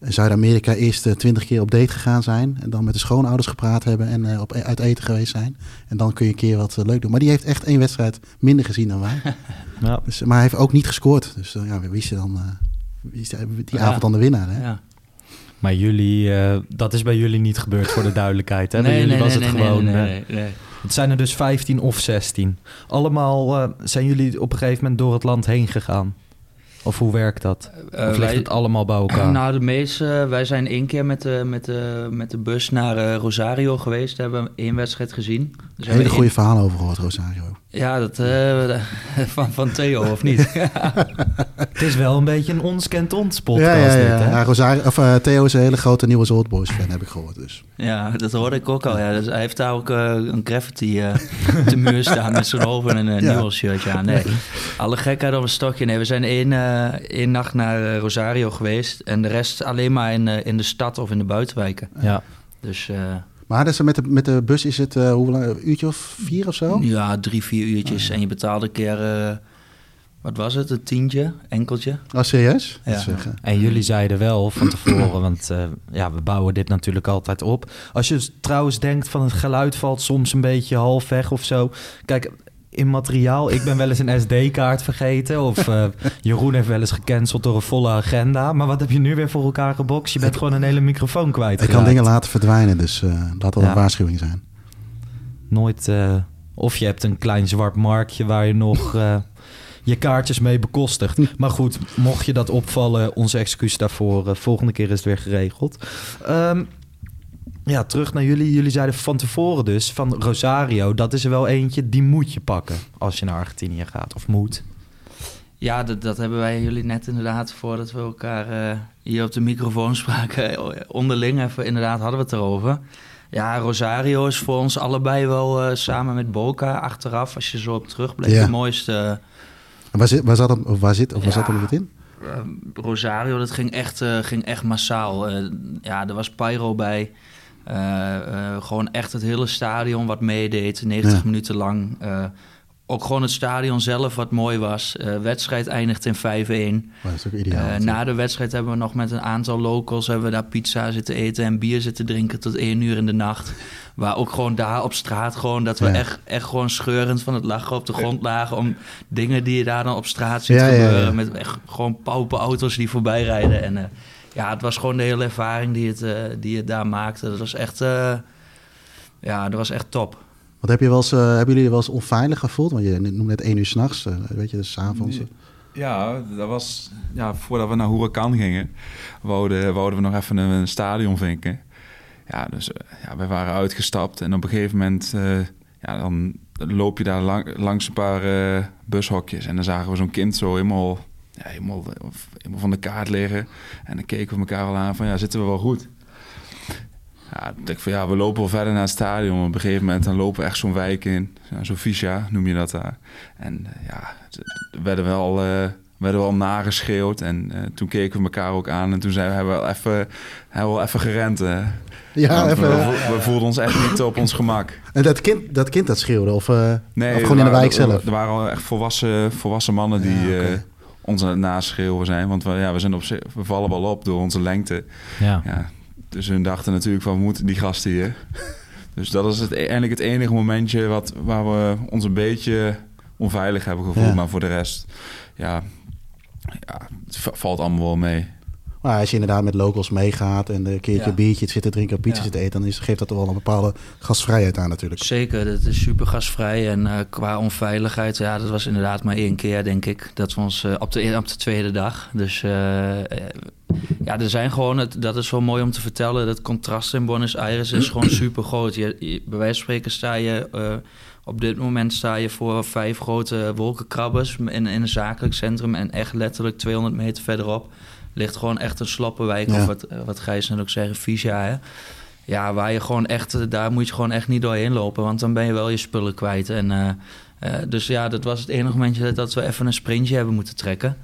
Zuid-Amerika eerst twintig keer op date gegaan zijn. En dan met de schoonouders gepraat hebben en eh, op, uit eten geweest zijn. En dan kun je een keer wat leuk doen. Maar die heeft echt één wedstrijd minder gezien dan wij. <laughs> Ja. Dus, maar hij heeft ook niet gescoord. Dus ja, wie is, er dan, eh, wie is die Ja. avond dan de winnaar? Hè? ja. Maar jullie, eh, dat is bij jullie niet gebeurd voor de duidelijkheid. Hè? bij Nee, jullie nee, was nee, het nee, gewoon. nee, nee, nee. Het zijn er dus 15 of 16. Allemaal eh, zijn jullie op een gegeven moment door het land heen gegaan? Of hoe werkt dat? Eh, of ligt wij- het allemaal bij elkaar? <clears throat> Nou, de meeste, wij zijn één keer met de, met de, met de bus naar eh, Rosario geweest. Hebben we één wedstrijd gezien. Dus Hele goede verhalen over gehoord, Rosario. Ja, dat, eh, <laughs> van, van Theo, of niet? <laughs> Het is wel een beetje een ons kent ons podcast ja, ja, ja. dit, hè? ja Rosario, of, eh, Theo is een hele grote nieuwe Old Boys fan, heb ik gehoord. Dus. ja, dat hoorde ik ook al. Ja. Dus hij heeft daar ook eh, een graffiti eh op de muur staan met zijn hoofd en een uh, Ja. nieuw shirtje aan. Nee, alle gekheid op een stokje. Nee, we zijn één, eh, één nacht naar Rosario geweest en de rest alleen maar in, eh, in de stad of in de buitenwijken. Ja. Dus eh, Maar dus met, de, met de bus is het uh, hoe lang, een uurtje of vier of zo? ja, drie, vier uurtjes en je betaalde een keer, eh, wat was het, een tientje, enkeltje. Oh, serieus? Ja. Eh, En jullie zeiden wel van tevoren, <clears throat> want eh, ja, we bouwen dit natuurlijk altijd op. Als je trouwens denkt van het geluid valt soms een beetje half weg of zo. Kijk, in materiaal, ik ben wel eens een <laughs> SD-kaart vergeten. Of eh, Jeroen heeft wel eens gecanceld door een volle agenda. Maar wat heb je nu weer voor elkaar gebokst? Je bent gewoon een hele microfoon kwijt. ik kan dingen laten verdwijnen, dus eh laat dat Ja. een waarschuwing zijn. Nooit, eh, of je hebt een klein zwart marktje waar je nog je kaartjes mee bekostigt. Maar goed, mocht je dat opvallen, onze excuus daarvoor. Volgende keer is het weer geregeld. Ehm, ja, terug naar jullie. Jullie zeiden van tevoren dus van Rosario. Dat is er wel eentje, die moet je pakken als je naar Argentinië gaat. Of moet. Ja, dat, dat hebben wij jullie net inderdaad, voordat we elkaar eh, hier op de microfoon spraken, <laughs> onderling even, inderdaad hadden we het erover. Ja, Rosario is voor ons allebei wel eh, samen met Boca achteraf, als je zo op terugblijft, Ja. de mooiste... En Waar zit, waar zat hem, waar zit, of waar Ja. zat hem het in? eh, Rosario, dat ging echt, eh, ging echt massaal. Eh, ja, er was Pyro bij. Eh, eh, gewoon echt het hele stadion wat meedeed, 90 Ja. minuten lang. Eh, ook gewoon het stadion zelf wat mooi was. Wedstrijd eindigt in 5-1. Maar dat is ook ideaal. Eh, na de wedstrijd hebben we nog met een aantal locals hebben we daar pizza zitten eten en bier zitten drinken tot één uur in de nacht. Waar ook gewoon daar op straat gewoon dat we Ja. echt, echt gewoon scheurend van het lachen op de grond lagen om dingen die je daar dan op straat ziet Ja, ja, ja. gebeuren. Met echt gewoon paupe auto's die voorbij rijden. En ja, het was gewoon de hele ervaring die het, eh, die het daar maakte. Dat was echt, eh, ja, dat was echt top. Wat heb je wel eens, eh, hebben jullie je wel eens onveilig gevoeld? Want je noemde net één uur s'nachts, uh, weet je, dus 's avonds. Ja, dat was ja, voordat we naar Huracan gingen, wouden, wouden we nog even een, een stadion vinken. Ja, dus ja, wij waren uitgestapt en op een gegeven moment eh, ja, dan loop je daar lang, langs een paar bushokjes en dan zagen we zo'n kind zo helemaal, ja, helemaal, helemaal van de kaart liggen. En dan keken we elkaar al aan van ja, zitten we wel goed? Ja, ik denk van ja, we lopen wel verder naar het stadion. Op een gegeven moment dan lopen we echt zo'n wijk in. Zo'n Vicia noem je dat daar. En eh, ja, we werden wel, eh, werden wel nageschreeuwd. En eh, toen keken we elkaar ook aan. En toen zijn we, hebben we wel even, hebben we wel even gerend. eh. Ja, even. we, voelden ons echt niet op ons gemak. En dat kind dat, kind dat schreeuwde, of, Nee, of gewoon in de waren- wijk zelf? Er, er waren al echt volwassen, volwassen mannen die Ja, het naschreeuwen zijn. Want we, ja, we, zijn op, we vallen wel op door onze lengte. Ja. Ja, dus hun dachten natuurlijk van, we moeten die gasten hier. <laughs> Dus dat is het, eigenlijk het enige momentje wat, waar we ons een beetje onveilig hebben gevoeld. Ja. Maar voor de rest, ja, ja het va- valt allemaal wel mee. Maar als je inderdaad met locals meegaat en een keertje Ja. biertje zitten drinken, pizza Ja. zitten eten, dan is, geeft dat er wel een bepaalde gastvrijheid aan natuurlijk. Zeker, dat is super gasvrij. En eh, qua onveiligheid, ja, dat was inderdaad maar één keer, denk ik. Dat we ons eh, op, de, op de tweede dag. Dus eh, ja, er zijn gewoon, het, dat is wel mooi om te vertellen. Het contrast in Buenos Aires is gewoon <clears throat> super groot. Je, je- bij wijze van spreken sta je, op dit moment sta je voor vijf grote wolkenkrabbers in, in een zakelijk centrum. En echt letterlijk 200 meter verderop ligt gewoon echt een sloppenwijk. Ja. Of wat, eh, wat Gijs net ook zeggen, Visia, hè. Ja, waar je gewoon echt, eh, daar moet je gewoon echt niet doorheen lopen, want dan ben je wel je spullen kwijt. En, eh, dus ja, dat was het enige momentje dat we even een sprintje hebben moeten trekken.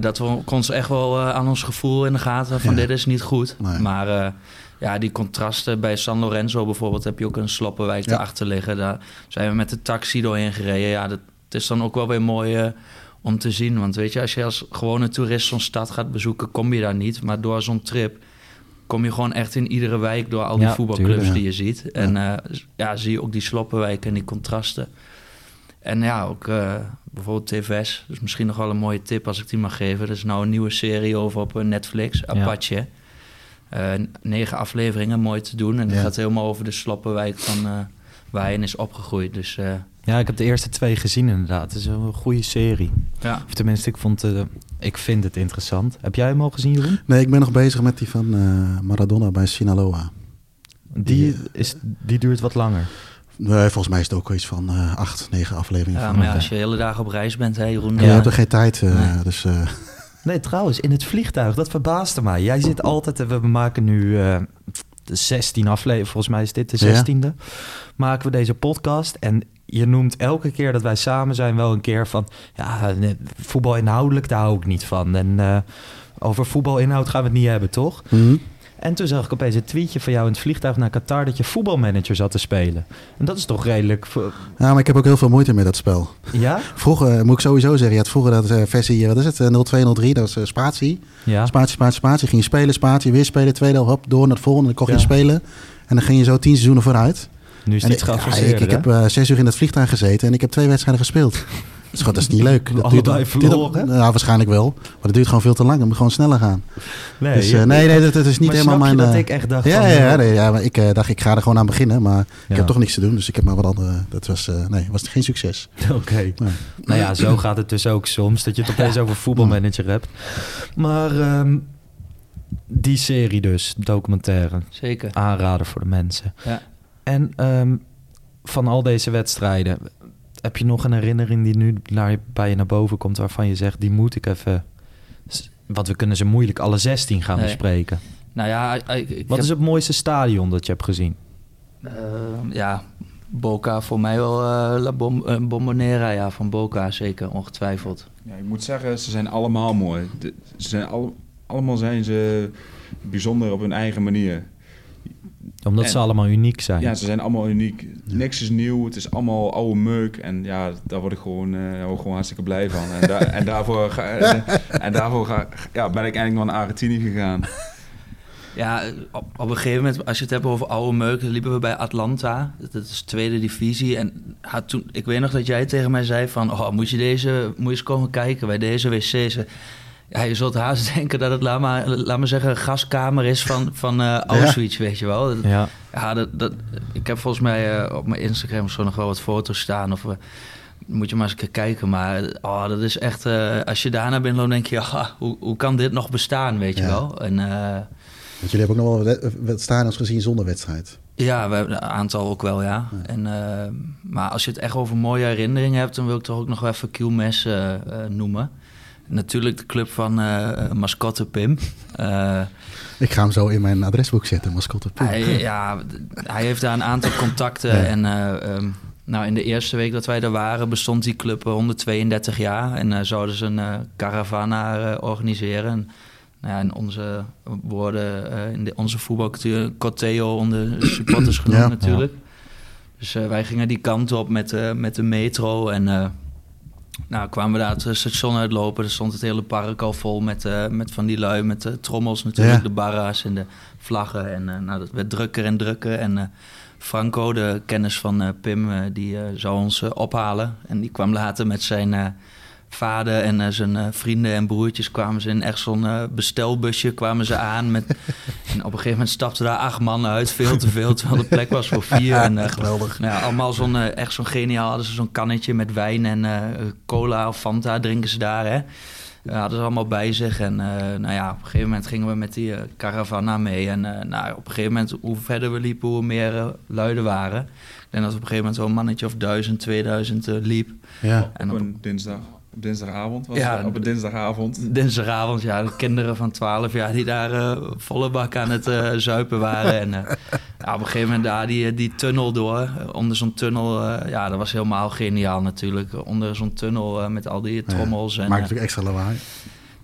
Dat we ons echt wel aan ons gevoel in de gaten van Ja. dit is niet goed. Nee. Maar ja, die contrasten bij San Lorenzo bijvoorbeeld heb je ook een sloppenwijk Ja. erachter liggen. Daar zijn we met de taxi doorheen gereden. Ja, dat is dan ook wel weer mooi om te zien. Want weet je, als je als gewone toerist zo'n stad gaat bezoeken, kom je daar niet. Maar door zo'n trip kom je gewoon echt in iedere wijk door al die Ja, voetbalclubs tuurlijk, ja. die je ziet. En eh, ja, zie je ook die sloppenwijken en die contrasten. En ja, ook eh, bijvoorbeeld TVS. Dus misschien nog wel een mooie tip als ik die mag geven. Dat is nou een nieuwe serie over op eh, Netflix, Apache. Negen afleveringen, mooi te doen. En het Ja. gaat helemaal over de sloppenwijk van waar hij in is opgegroeid. Dus ja, ik heb de eerste twee gezien inderdaad. Het is een goede serie. ja. Of tenminste, ik, vond, eh, ik vind het interessant. Heb jij hem al gezien, Jeroen? Nee, ik ben nog bezig met die van eh, Maradona bij Sinaloa. Die, is, die duurt wat langer. Nee, volgens mij is het ook iets van eh, acht, negen afleveringen. Ja, van. maar ja, als je de hele dag op reis bent, hè, Jeroen. Je hebt er geen tijd, eh, Nee. dus... eh, <laughs> Nee, trouwens, in het vliegtuig, dat verbaasde mij. Jij zit altijd, we maken nu eh, de 16 aflevering, volgens mij is dit de Ja. 16e, maken we deze podcast. En je noemt elke keer dat wij samen zijn wel een keer van, ja, voetbal inhoudelijk, daar hou ik niet van. En eh, over voetbalinhoud gaan we het niet hebben, toch? mhm. En toen zag ik opeens een tweetje van jou in het vliegtuig naar Qatar dat je voetbalmanager zat te spelen. En dat is toch redelijk... Ja, maar ik heb ook heel veel moeite met dat spel. Ja? Vroeger, eh, moet ik sowieso zeggen, je had vroeger dat eh, versie, wat is het, eh, 0203, dat eh, spatie. Ja. Spatie, spatie, spatie. Ging je spelen, spatie, weer spelen, tweede hop, door naar het volgende. Dan kocht je Ja. spelen. En dan ging je zo tien seizoenen vooruit. Nu is En het iets ik, ja, ik, ik heb eh, zes uur in dat vliegtuig gezeten en ik heb twee wedstrijden gespeeld. <laughs> Dus dat is niet leuk. Dat duurt- verloren? Nou, waarschijnlijk wel. Maar dat duurt gewoon veel te lang. Dat moet gewoon sneller gaan. Nee, dus, je- eh, nee, nee, dat, dat is niet helemaal mijn... dat eh, ik echt dacht ja, van... ja, ja, nee, ja, maar ik eh, dacht, ik ga er gewoon aan beginnen. Maar ik heb toch niks te doen. Dus ik heb maar wat andere... Dat was, eh, nee, was geen succes. <laughs> Oké. Nou ja, zo gaat het dus ook soms. Dat je het <laughs> opeens over voetbalmanager hebt. Maar ehm, die serie dus, documentaire. Zeker. Aanrader voor de mensen. Ja. En ehm, van al deze wedstrijden... Heb je nog een herinnering die nu naar, bij je naar boven komt... waarvan je zegt, die moet ik even... Want we kunnen ze moeilijk alle 16 gaan Nee. bespreken. Nou ja, ik, ik Wat heb- is het mooiste stadion dat je hebt gezien? Eh, ja, Boca voor mij wel eh, La Bom eh, Bombonera, ja, van Boca zeker, ongetwijfeld. Ja, ik moet zeggen, ze zijn allemaal mooi. De- ze zijn al, allemaal zijn ze bijzonder op hun eigen manier. Omdat En- ze allemaal uniek zijn. Ja, ze zijn allemaal uniek. Niks is nieuw. Het is allemaal oude meuk. En ja, daar word ik gewoon, eh, daar word ik gewoon hartstikke blij van. En, daar- en daarvoor, ga, <laughs> en, en daarvoor ga, ja, ben ik eigenlijk naar Argentinië gegaan. Ja, op, op een gegeven moment, als je het hebt over oude meuk, liepen we bij Atlanta. Dat is tweede divisie. En ja, toen, ik weet nog dat jij tegen mij zei van, oh, moet je deze, moet je eens komen kijken bij deze wc's. Ja, je zult haast <laughs> denken dat het, laat maar, laat maar zeggen, een gaskamer is van, van eh, Auschwitz, weet je wel. Dat- Ja. Ja, dat, dat, ik heb volgens mij eh, op mijn Instagram zo nog wel wat foto's staan. Of, eh, moet je maar eens kijken. Maar oh, dat is echt... als je daarna binnen loopt, denk je... Ja, <laughs> hoe, hoe kan dit nog bestaan, weet je wel? En Want jullie hebben ook nog wel wed- stadions gezien zonder wedstrijd. ja, we hebben een aantal ook wel, ja. En, maar als je het echt over mooie herinneringen hebt... dan wil ik toch ook nog wel even eh, noemen. Natuurlijk de club van eh mascotte Pim. Eh, Ik ga hem zo in mijn adresboek zetten, mascotte. Pim. Hij, ja, hij heeft daar een aantal contacten. Ja. En eh, ehm, nou, in de eerste week dat wij er waren, bestond die club eh, 132 jaar. En eh, zouden ze een eh, caravana eh, organiseren. En, nou ja, in onze woorden, eh, in de, onze voetbalcultuur, Corteo onder de supporters genoemd Ja. natuurlijk. Dus eh, wij gingen die kant op met, eh, met de metro. En eh, nou, kwamen we daar het station uitlopen. Er stond het hele park al vol met, eh, met van die lui, met de trommels natuurlijk, Ja. de barra's en de vlaggen. En eh, nou, dat werd drukker en drukker. En eh, Franco, de kennis van eh, Pim, eh, die eh, zou ons eh, ophalen. En die kwam later met zijn eh, vader en eh, zijn eh, vrienden en broertjes... kwamen ze in echt zo'n eh, bestelbusje kwamen ze aan. Met, <laughs> en op een gegeven moment stapten daar acht mannen uit. Veel te veel, terwijl de plek was voor vier. En, Geweldig. nou ja, allemaal zo'n, echt zo'n geniaal, hadden ze zo'n kannetje met wijn en eh, cola of Fanta drinken ze daar, hè. Hadden ze allemaal bij zich. En eh, nou ja, op een gegeven moment gingen we met die caravana mee. En eh, nou, op een gegeven moment, hoe verder we liepen, hoe meer luiden waren. Ik denk dat op een gegeven moment zo'n mannetje of duizend, 2000 eh, liep. Ja. En op op een dinsdag, op dinsdagavond was Ja, het, op een dinsdagavond. dinsdagavond, ja, de kinderen van 12 jaar die daar eh, volle bak aan het eh, <laughs> zuipen waren. En ja, op een gegeven moment daar die, die tunnel door, onder zo'n tunnel, ja, dat was helemaal geniaal natuurlijk. Onder zo'n tunnel met al die trommels. en, Maakt natuurlijk extra lawaai.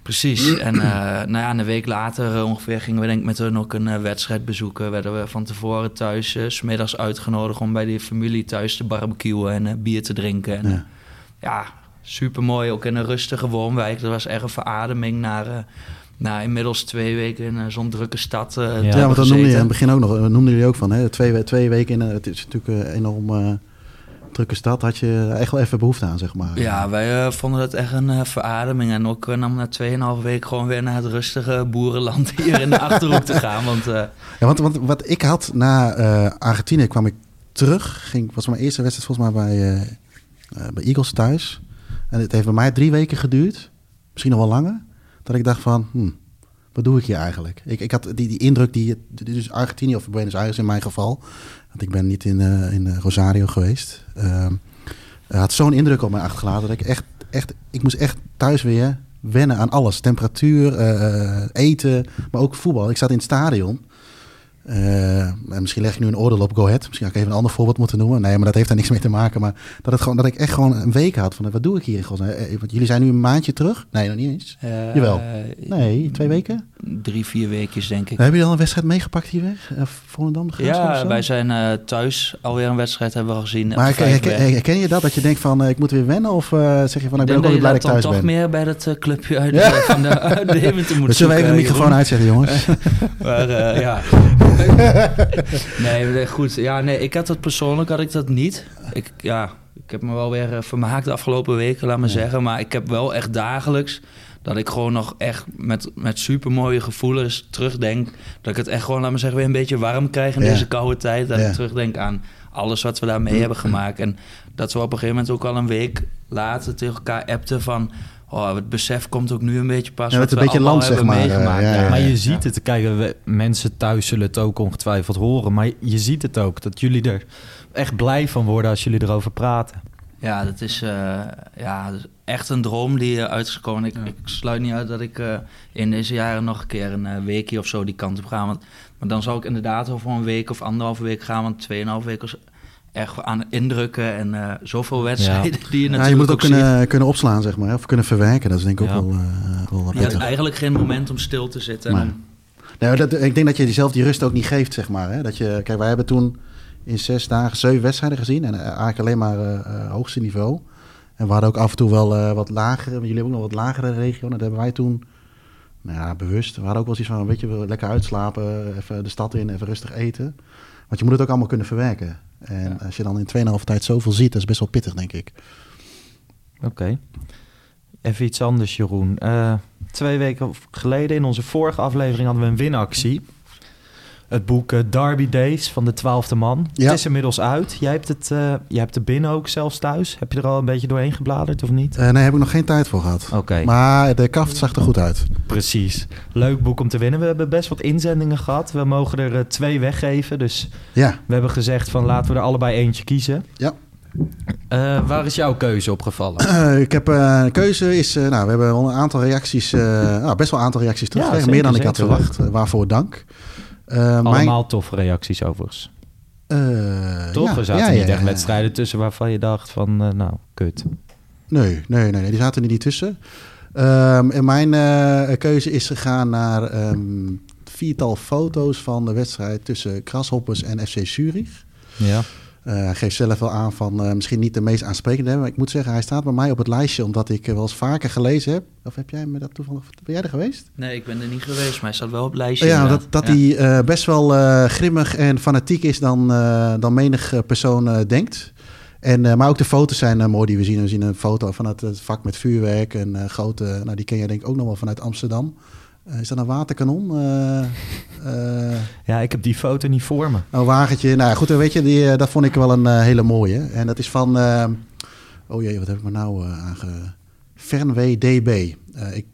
Precies. <clears throat> En nou ja, een week later ongeveer gingen we denk ik met hun ook een wedstrijd bezoeken. Werden we van tevoren thuis, 's smiddags uitgenodigd om bij die familie thuis te barbecuen en bier te drinken. En, Ja. ja. Ja, super mooi. Ook in een rustige woonwijk. Dat was echt een verademing naar, eh, na inmiddels twee weken in eh, zo'n drukke stad. eh, Ja, want dat noemde je in het begin ook nog. Noemden jullie ook van, hè? Twee, we- twee weken in... een- Het is natuurlijk een enorm drukke stad. Had je echt wel even behoefte aan, zeg maar. Ja, wij vonden dat echt een verademing. En ook uh, nam na 2,5 weken gewoon weer naar het rustige boerenland <laughs> hier in de Achterhoek te gaan. Want Ja, want, want wat ik had na Argentinië kwam ik terug. Ging, was mijn eerste wedstrijd volgens mij bij, bij Eagles thuis. En het heeft bij mij drie weken geduurd. Misschien nog wel langer. Dat ik dacht van, hm, wat doe ik hier eigenlijk? Ik, ik had die, die indruk die, dus Argentinië of Buenos Aires in mijn geval, want ik ben niet in, eh, in Rosario geweest, ehm, had zo'n indruk op mij achtergelaten dat ik echt, echt, ik moest echt thuis weer wennen aan alles. Temperatuur, eh, eten, maar ook voetbal. Ik zat in het stadion. Uh, misschien leg ik nu een oordeel op Go Ahead. Misschien had ik even een ander voorbeeld moeten noemen. Nee, maar dat heeft daar niks mee te maken. Maar dat, het gewoon, dat ik echt gewoon een week had van wat doe ik hier in godsnaam? Eh, want jullie zijn nu een maandje terug? Nee, nog niet eens. Jawel. Nee, twee weken? Drie, vier weken denk ik. Heb je al een wedstrijd meegepakt hier weg? Volendam? Ja, wij zijn thuis alweer een wedstrijd hebben we gezien. Maar herken, je dat? Dat je denkt van ik moet weer wennen? Of zeg je van ik ben ook wel blij dat ik thuis ben? toch meer bij dat clubje uit ja. van de, <laughs> de Deventer moet We zullen even de microfoon uitzetten jongens. <laughs> maar ja... <laughs> <laughs> nee, goed. Ja, nee, ik had dat persoonlijk had ik dat niet. Ik, ja, ik heb me wel weer eh, vermaakt de afgelopen weken, laat me zeggen. Maar ik heb wel echt dagelijks dat ik gewoon nog echt met, met super mooie gevoelens terugdenk. Dat ik het echt gewoon, laat me zeggen, weer een beetje warm krijg in deze koude tijd. Dat ik terugdenk aan alles wat we daarmee hebben gemaakt. En dat we op een gegeven moment ook al een week later tegen elkaar appten van... Oh, het besef komt ook nu een beetje pas. Ja, het een beetje land, zeg maar. Meegemaakt. Ja, ja, maar je ziet het. Kijken, we, mensen thuis zullen het ook ongetwijfeld horen. Maar je ziet het ook. Dat jullie er echt blij van worden als jullie erover praten. Ja, dat is, uh, ja, echt een droom die uh, uit is gekomen. Ik, ik, sluit niet uit dat ik uh, in deze jaren nog een keer een weekje of zo die kant op ga. Want, maar dan zou ik inderdaad over een week of anderhalve week gaan. Want tweeënhalve weken echt aan indrukken en uh, zoveel wedstrijden die je natuurlijk ja, je moet het ook, kunnen, kunnen opslaan, zeg maar. Of kunnen verwerken. Dat is denk ik ook wel, uh, wel Je hebt eigenlijk geen moment om stil te zitten. Maar, nee, dat, ik denk dat je jezelf die rust ook niet geeft, zeg maar. Hè? Dat je, kijk, wij hebben toen in zes dagen zeven wedstrijden gezien. En eh, eigenlijk alleen maar uh, hoogste niveau. En we hadden ook af en toe wel wat lagere... Jullie hebben ook nog wat lagere regio. Dat hebben wij toen... Nou ja, bewust. We hadden ook wel iets van, weet je, lekker uitslapen, even de stad in, even rustig eten. Want je moet het ook allemaal kunnen verwerken. En als je dan in 2,5 tijd zoveel ziet, dat is best wel pittig, denk ik. Oké. Even iets anders, Jeroen. Uh, twee weken geleden in onze vorige aflevering hadden we een winactie. Het boek uh, Derby Days van de twaalfde man. Ja. Het is inmiddels uit. Jij hebt, het, uh, jij hebt de binnen ook zelfs thuis. Heb je er al een beetje doorheen gebladerd of niet? Uh, nee, heb ik nog geen tijd voor gehad. Oké. Maar de kaft zag er goed uit. Precies. Leuk boek om te winnen. We hebben best wat inzendingen gehad. We mogen er twee weggeven. Dus ja. we hebben gezegd van laten we er allebei eentje kiezen. Ja. Uh, waar is jouw keuze opgevallen? Uh, <clears throat> ik heb uh, een keuze is, nou, we hebben al een aantal reacties, nou, best wel een aantal reacties teruggekregen, ja, meer dan ik had verwacht. waarvoor dank. Uh, Allemaal mijn... toffe reacties overigens. Uh, Toch? Er zaten niet echt wedstrijden tussen waarvan je dacht van, uh, nou, kut. Nee, nee, nee, die zaten er niet tussen. Um, en mijn keuze is gegaan naar um, viertal foto's van de wedstrijd tussen Krashoppers en FC Zurich. Ja. Uh, hij geeft zelf wel aan van uh, misschien niet de meest aansprekende. Maar ik moet zeggen, hij staat bij mij op het lijstje omdat ik wel eens vaker gelezen heb. Of heb jij me dat toevallig... Ben jij er geweest? Nee, ik ben er niet geweest, maar hij staat wel op het lijstje. ja, dat, dat ja. hij best wel grimmig en fanatiek is dan, dan menig persoon denkt. En, maar ook de foto's zijn mooi die we zien. We zien een foto van het, het vak met vuurwerk. En grote, nou die ken jij denk ik ook nog wel vanuit Amsterdam. Uh, is dat een waterkanon? Uh, uh, ja, ik heb die foto niet voor me. Een wagentje. Nou goed, weet je, die, dat vond ik wel een hele mooie. En dat is van... oh jee, wat heb ik me nou aange... Fernway DB. ik,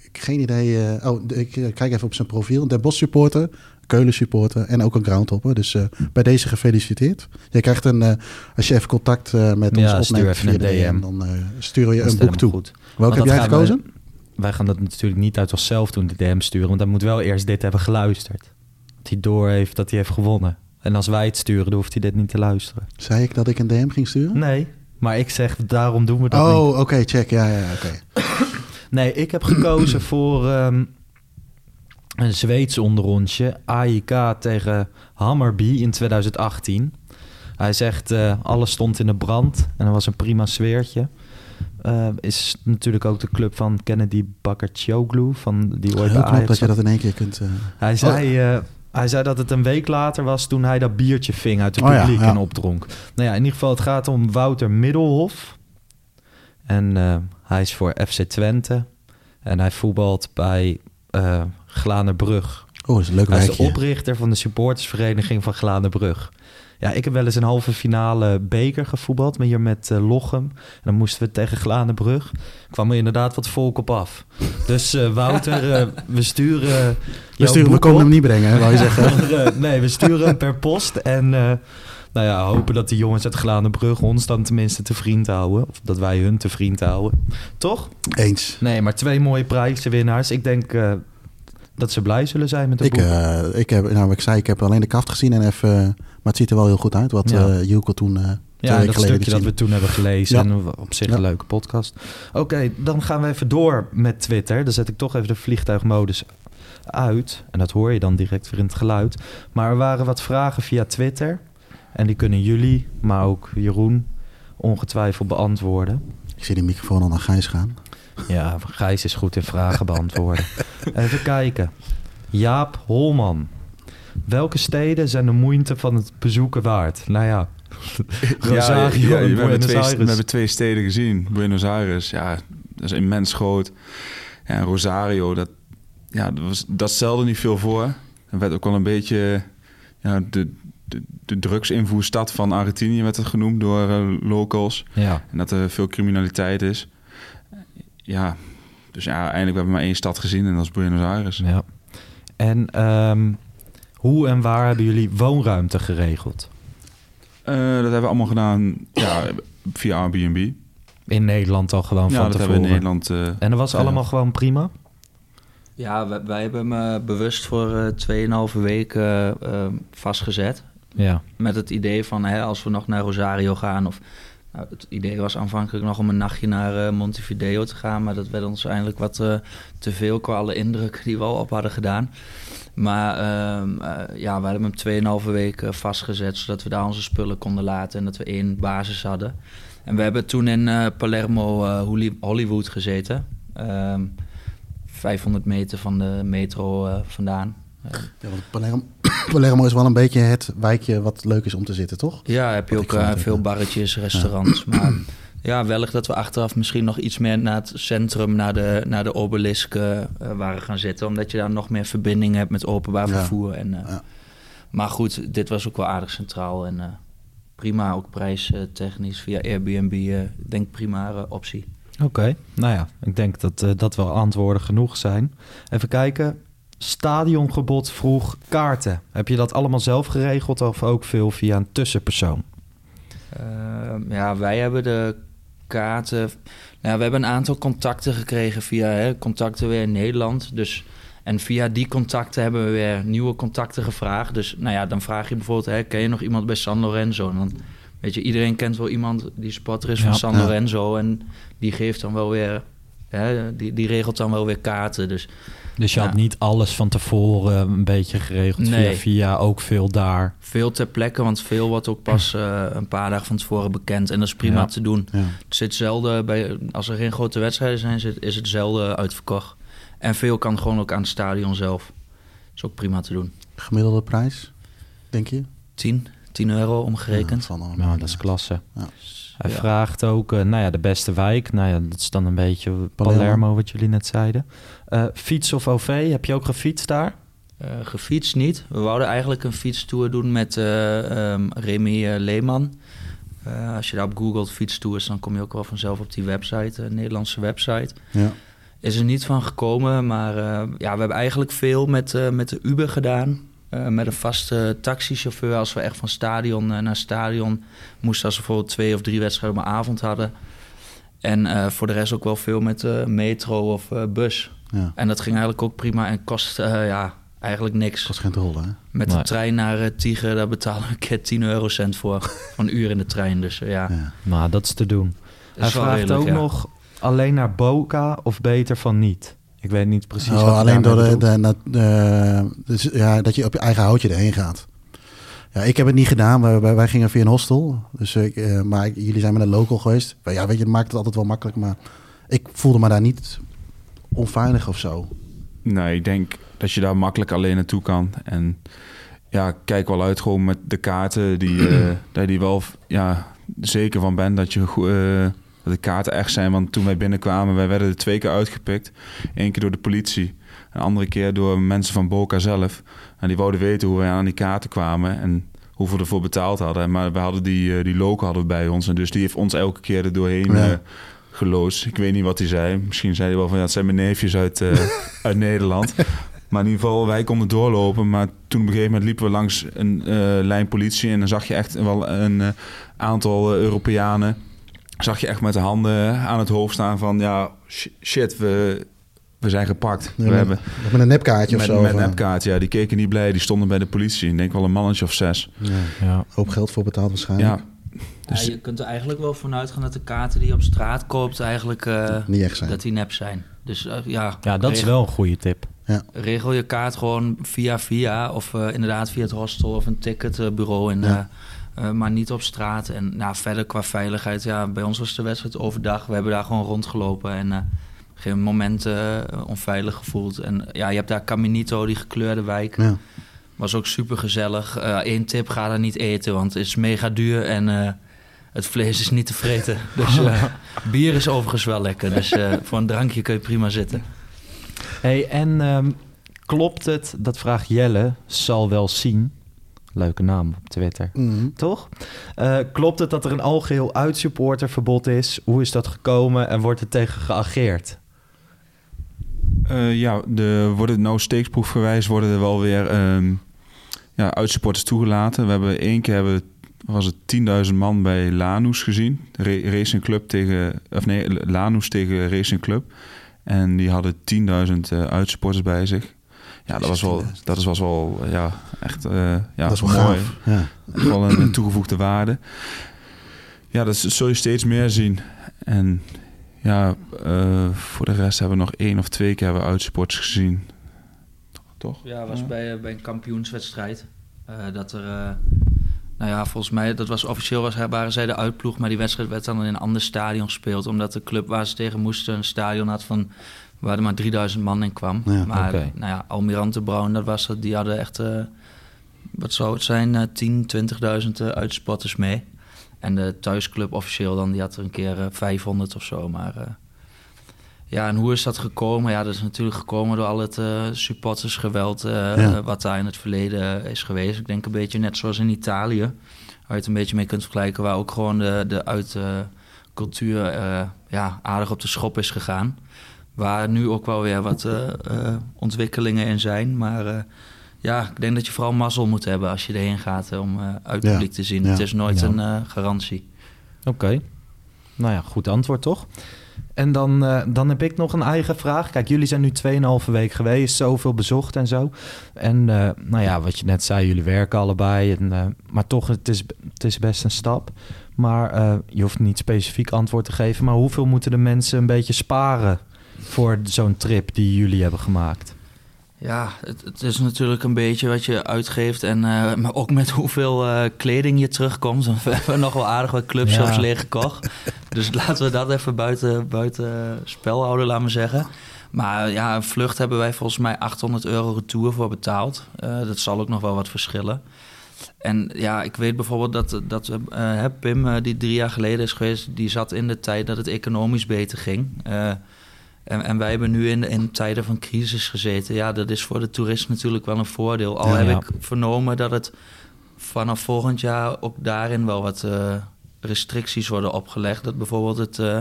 ik geen idee... oh, ik kijk even op zijn profiel. De Bos supporter, Keulen supporter en ook een groundhopper. Dus bij deze gefeliciteerd. Je krijgt een... als je even contact met ons ja, opneemt via DM, dan sturen je een boek toe. Goed. Welke heb jij gekozen? Wij gaan dat natuurlijk niet uit onszelf doen, de DM sturen. Want hij moet wel eerst dit hebben geluisterd. Dat hij door heeft dat hij heeft gewonnen. En als wij het sturen, dan hoeft hij dit niet te luisteren. Zei ik dat ik een DM ging sturen? Nee, maar ik zeg, daarom doen we dat oh, niet. Oh, oké, check. Ja, ja, oké. <coughs> nee, ik heb gekozen voor um, een Zweeds onderrondje. AIK tegen Hammerby in 2018. Hij zegt, uh, alles stond in de brand en er was een prima sfeertje. Uh, is natuurlijk ook de club van Kennedy Bakircioglu. Van die ooit Heel knap dat je dat in één keer kunt... Uh... Hij, zei, uh, hij zei dat het een week later was toen hij dat biertje ving uit het publiek oh, ja, ja. en opdronk. Nou ja, in ieder geval het gaat om Wouter Middelhof. En hij is voor FC Twente. En hij voetbalt bij Glanerbrug. Oh, is een leuk Hij wijkje. is de oprichter van de supportersvereniging van Glanerbrug. Ja, ik heb wel eens een halve finale beker gevoetbald, maar hier met uh, Lochem. En dan moesten we tegen Glanenbrug. kwam er inderdaad wat volk op af. Dus eh, Wouter, eh, <laughs> we sturen. We, sturen, komen op. hem niet brengen, hè, wou je zeggen. Eh, nee, we sturen hem per post. En eh, nou ja, hopen dat die jongens uit Glanenbrug ons dan tenminste te vriend houden. Of dat wij hun te vriend houden. Toch? Eens. Nee, maar twee mooie prijzenwinnaars. Ik denk eh, dat ze blij zullen zijn met het Ik, boek. eh, ik heb, nou, ik zei, ik heb alleen de kaft gezien en even, eh, maar het ziet er wel heel goed uit. Wat Ja. eh toen ja, dat stukje dat we toen hebben gelezen. Ja. En op zich Ja. een leuke podcast. Oké, dan gaan we even door met Twitter. Dan zet ik toch even de vliegtuigmodus uit. En dat hoor je dan direct weer in het geluid. Maar er waren wat vragen via Twitter. En die kunnen jullie, maar ook Jeroen, ongetwijfeld beantwoorden. Ik zie die microfoon al naar Gijs gaan. Ja, Gijs is goed in vragen beantwoorden. Even kijken. Jaap Holman. Welke steden zijn de moeite van het bezoeken waard? Nou ja, <laughs> Rosario ja, we, hebben Buenos twee, we Aires. hebben twee steden gezien. Buenos Aires, ja, dat is immens groot. Ja, en Rosario, dat, ja, dat, was, dat stelde niet veel voor. Er werd ook wel een beetje ja, de, de, de drugsinvoerstad van Argentinië werd het genoemd door eh, locals. Ja, En dat er veel criminaliteit is. Ja, dus ja, eindelijk hebben we maar één stad gezien en dat is Buenos Aires. ja. En ehm, hoe en waar hebben jullie woonruimte geregeld? Eh, dat hebben we allemaal gedaan ja, via Airbnb. In Nederland al gewoon Ja, van dat tevoren. hebben we in Nederland. eh, En dat was Ja. allemaal gewoon prima? Ja, wij, wij hebben me bewust voor eh 2,5 weken eh, vastgezet. Ja. Met het idee van hè, als we nog naar Rosario gaan. Of, nou, het idee was aanvankelijk nog om een nachtje naar eh, Montevideo te gaan. Maar dat werd ons eindelijk wat eh, te veel qua alle indrukken die we al op hadden gedaan. Maar ehm, eh, ja, we hadden hem 2,5 weken vastgezet. Zodat we daar onze spullen konden laten. En dat we één basis hadden. En we hebben toen in Palermo Holly- Hollywood gezeten. Ehm 500 meter van de metro vandaan. Ja, Palermo, <laughs> Palermo is wel een beetje het wijkje wat leuk is om te zitten, toch? Ja, heb je Wat ook eh, veel ja. barretjes, restaurants. <clears throat> Maar ja, wellicht dat we achteraf misschien nog iets meer naar het centrum, naar de, naar de obelisk eh, eh, waren gaan zitten. Omdat je daar nog meer verbinding hebt met openbaar Ja. vervoer. En, eh, Ja. Maar goed, dit was ook wel aardig centraal. En eh, prima, ook prijstechnisch via Airbnb. eh, Ik denk prima eh, optie. Oké, nou ja, ik denk dat eh, dat wel antwoorden genoeg zijn. Even kijken. Stadiongebod vroeg kaarten. Heb je dat allemaal zelf geregeld of ook veel via een tussenpersoon? Ehm, ja, wij hebben de kaarten. Nou, we hebben een aantal contacten gekregen via hè, contacten weer in Nederland. Dus, en via die contacten hebben we weer nieuwe contacten gevraagd. Dus nou ja, dan vraag je bijvoorbeeld: hè, ken je nog iemand bij San Lorenzo? En dan weet je, iedereen kent wel iemand die supporter is van San ja. Lorenzo. En die geeft dan wel weer. Hè, die, die regelt dan wel weer kaarten. Dus Dus je Ja. had niet alles van tevoren een beetje geregeld Nee. via via, ook veel daar. veel ter plekke, want veel wordt ook pas eh, een paar dagen van tevoren bekend. En dat is prima Ja. te doen. Ja. Het zit zelden bij, als er geen grote wedstrijden zijn, zit, is het zelden uitverkocht. En veel kan gewoon ook aan het stadion zelf. is ook prima te doen. Gemiddelde prijs, denk je? 10, 10 euro omgerekend. Ja, van Nou, dat is klasse. Ja. Hij Ja. vraagt ook, eh, nou ja, de beste wijk. Nou ja, dat is dan een beetje Palermo. Palermo, wat jullie net zeiden. Eh, fiets of OV, heb je ook gefietst daar? Eh, gefietst niet. We wouden eigenlijk een fietstour doen met eh ehm, Remy Leeman. Eh, als je daar op googelt fietstours, dan kom je ook wel vanzelf op die website, een Nederlandse website. Ja. Is er niet van gekomen, maar eh, ja, we hebben eigenlijk veel met, eh, met de Uber gedaan. Eh, met een vaste taxichauffeur als we echt van stadion eh, naar stadion moesten. Als we bijvoorbeeld twee of drie wedstrijden op een avond hadden. En eh, voor de rest ook wel veel met de metro of eh, bus. ja. En dat ging eigenlijk ook prima en kost eh, ja, eigenlijk niks. Kost geen rol, hè? Met Nee. de trein naar uh, Tiger, daar betalen we een keer 10 eurocent voor. <laughs> van een uur in de trein. Dus ja, Ja. Nou, dat is te doen. Hij vraagt redelijk, ook ja. nog alleen naar Boca of beter van niet. Ik weet niet precies Oh, wat alleen door de, de, de- dus, ja, dat je op je eigen houtje erheen gaat. Ja, ik heb het niet gedaan. Wij, wij, wij gingen via een hostel. Dus, ik, eh, maar ik- jullie zijn met een local geweest. Maar Ja, weet je, het maakt het altijd wel makkelijk. Maar ik voelde me daar niet onveilig of zo. Nee, ik denk dat je daar makkelijk alleen naartoe kan. En ja, kijk wel uit gewoon met de kaarten. Die, eh, <clears throat> dat je die wel ja, zeker van bent dat, je, eh, dat de kaarten echt zijn. Want toen wij binnenkwamen, wij werden er twee keer uitgepikt. Eén keer door de politie. Een andere keer door mensen van Boca zelf. En die wouden weten hoe wij aan die kaarten kwamen. En hoeveel we ervoor betaald hadden. Maar we hadden die, eh, die local hadden we bij ons. En dus die heeft ons elke keer er doorheen Ja. eh, geloosd. Ik weet niet wat hij zei. Misschien zei hij wel van ja, het zijn mijn neefjes uit, eh, <laughs> uit Nederland. Maar in ieder geval, wij konden doorlopen. Maar toen op een gegeven moment liepen we langs een lijn politie. En dan zag je echt wel een aantal Europeanen. Zag je echt met de handen aan het hoofd staan van ja, sh- shit, we, we zijn gepakt. Ja, we met- hebben Met een nepkaartje of met, zo. met een eh, nepkaart, ja. Die keken niet blij. Die stonden bij de politie. Ik denk wel een mannetje of zes. Ja, Ja. hoop geld voor betaald waarschijnlijk. Ja, Dus- ja, je kunt er eigenlijk wel vanuit gaan dat de kaarten die je op straat koopt eigenlijk eh, Niet echt zijn. dat die nep zijn. Dus eh, ja, ja, dat is wel een goede tip. regel je kaart gewoon via via of eh, inderdaad via het hostel of een ticketbureau. En, Eh, maar niet op straat. En nou, verder qua veiligheid, ja, bij ons was de wedstrijd overdag. We hebben daar gewoon rondgelopen en eh, geen moment eh, onveilig gevoeld. En ja, je hebt daar Caminito, die gekleurde wijk. Ja. Was ook super gezellig. Eén tip, ga daar niet eten, want het is mega duur en eh, het vlees is niet te vreten. <laughs> Dus eh, bier is overigens wel lekker. Dus eh, voor een drankje kun je prima zitten. Hey, en ehm, klopt het, dat vraagt Jelle, zal wel zien. Leuke naam op Twitter. Mhm. Toch? Eh, klopt het dat er een algeheel uitsupporterverbod is? Hoe is dat gekomen en wordt er tegen geageerd? Eh, ja, de, worden nou steeksproefgewijs worden er wel weer ehm ja, uitsupporters toegelaten. We hebben één keer hebben, was het 10.000 man bij Lanús gezien. Racing Club tegen, of nee, Lanús tegen Racing Club. En die hadden 10.000 eh uitsupporters bij zich. Ja, dat was wel, dat is was wel ja, echt eh, ja, dat is wel mooi. gaaf. Ja. Echt wel een, een toegevoegde waarde. Ja, dat zul je steeds meer zien. En ja, eh, voor de rest hebben we nog één of twee keer hebben we uitsports gezien. Toch? Ja, was bij, eh, bij een kampioenswedstrijd. Eh, dat er, eh, nou ja, volgens mij, dat was officieel was, waren zij de uitploeg, maar die wedstrijd werd dan in een ander stadion gespeeld, omdat de club waar ze tegen moesten een stadion had van waar er maar 3000 man in kwam. Ja, maar oké. nou ja, Almirante Brown, dat was het, die hadden echt, eh, wat zou het zijn, eh 10, 20.000 eh, uitspotters mee. En de thuisclub officieel dan, die had er een keer eh, 500 of zo, maar... eh, ja, en hoe is dat gekomen? Ja, dat is natuurlijk gekomen door al het eh, supportersgeweld eh, Ja. wat daar in het verleden is geweest. Ik denk een beetje net zoals in Italië, waar je het een beetje mee kunt vergelijken, waar ook gewoon de, de uitcultuur eh, ja, aardig op de schop is gegaan. Waar nu ook wel weer wat eh, eh, ontwikkelingen in zijn. Maar eh, ja, ik denk dat je vooral mazzel moet hebben als je erheen gaat om eh uit Ja, publiek te zien. ja. Het is nooit Ja. een eh, garantie. Oké. Nou ja, goed antwoord toch? En dan, eh, dan heb ik nog een eigen vraag. Kijk, jullie zijn nu 2,5 week geweest, zoveel bezocht en zo. En eh, nou ja, wat je net zei, jullie werken allebei. En, eh, maar toch, het is, het is best een stap. Maar eh, je hoeft niet specifiek antwoord te geven. Maar hoeveel moeten de mensen een beetje sparen voor zo'n trip die jullie hebben gemaakt? Ja, het, het is natuurlijk een beetje wat je uitgeeft. En, eh, maar ook met hoeveel eh, kleding je terugkomt. <laughs> We hebben nog wel aardig wat clubshops Ja. leeggekocht. Dus <laughs> laten we dat even buiten, buiten spel houden, laten we zeggen. Maar ja, een vlucht hebben wij volgens mij 800 euro retour voor betaald. Eh, dat zal ook nog wel wat verschillen. En ja, ik weet bijvoorbeeld dat, dat eh, Pim, eh, die drie jaar geleden is geweest... die zat in de tijd dat het economisch beter ging... En, en wij hebben nu in, in tijden van crisis gezeten. Ja, dat is voor de toerist natuurlijk wel een voordeel. Al Ja, heb ja. ik vernomen dat het vanaf volgend jaar ook daarin wel wat eh, restricties worden opgelegd. Dat bijvoorbeeld het eh,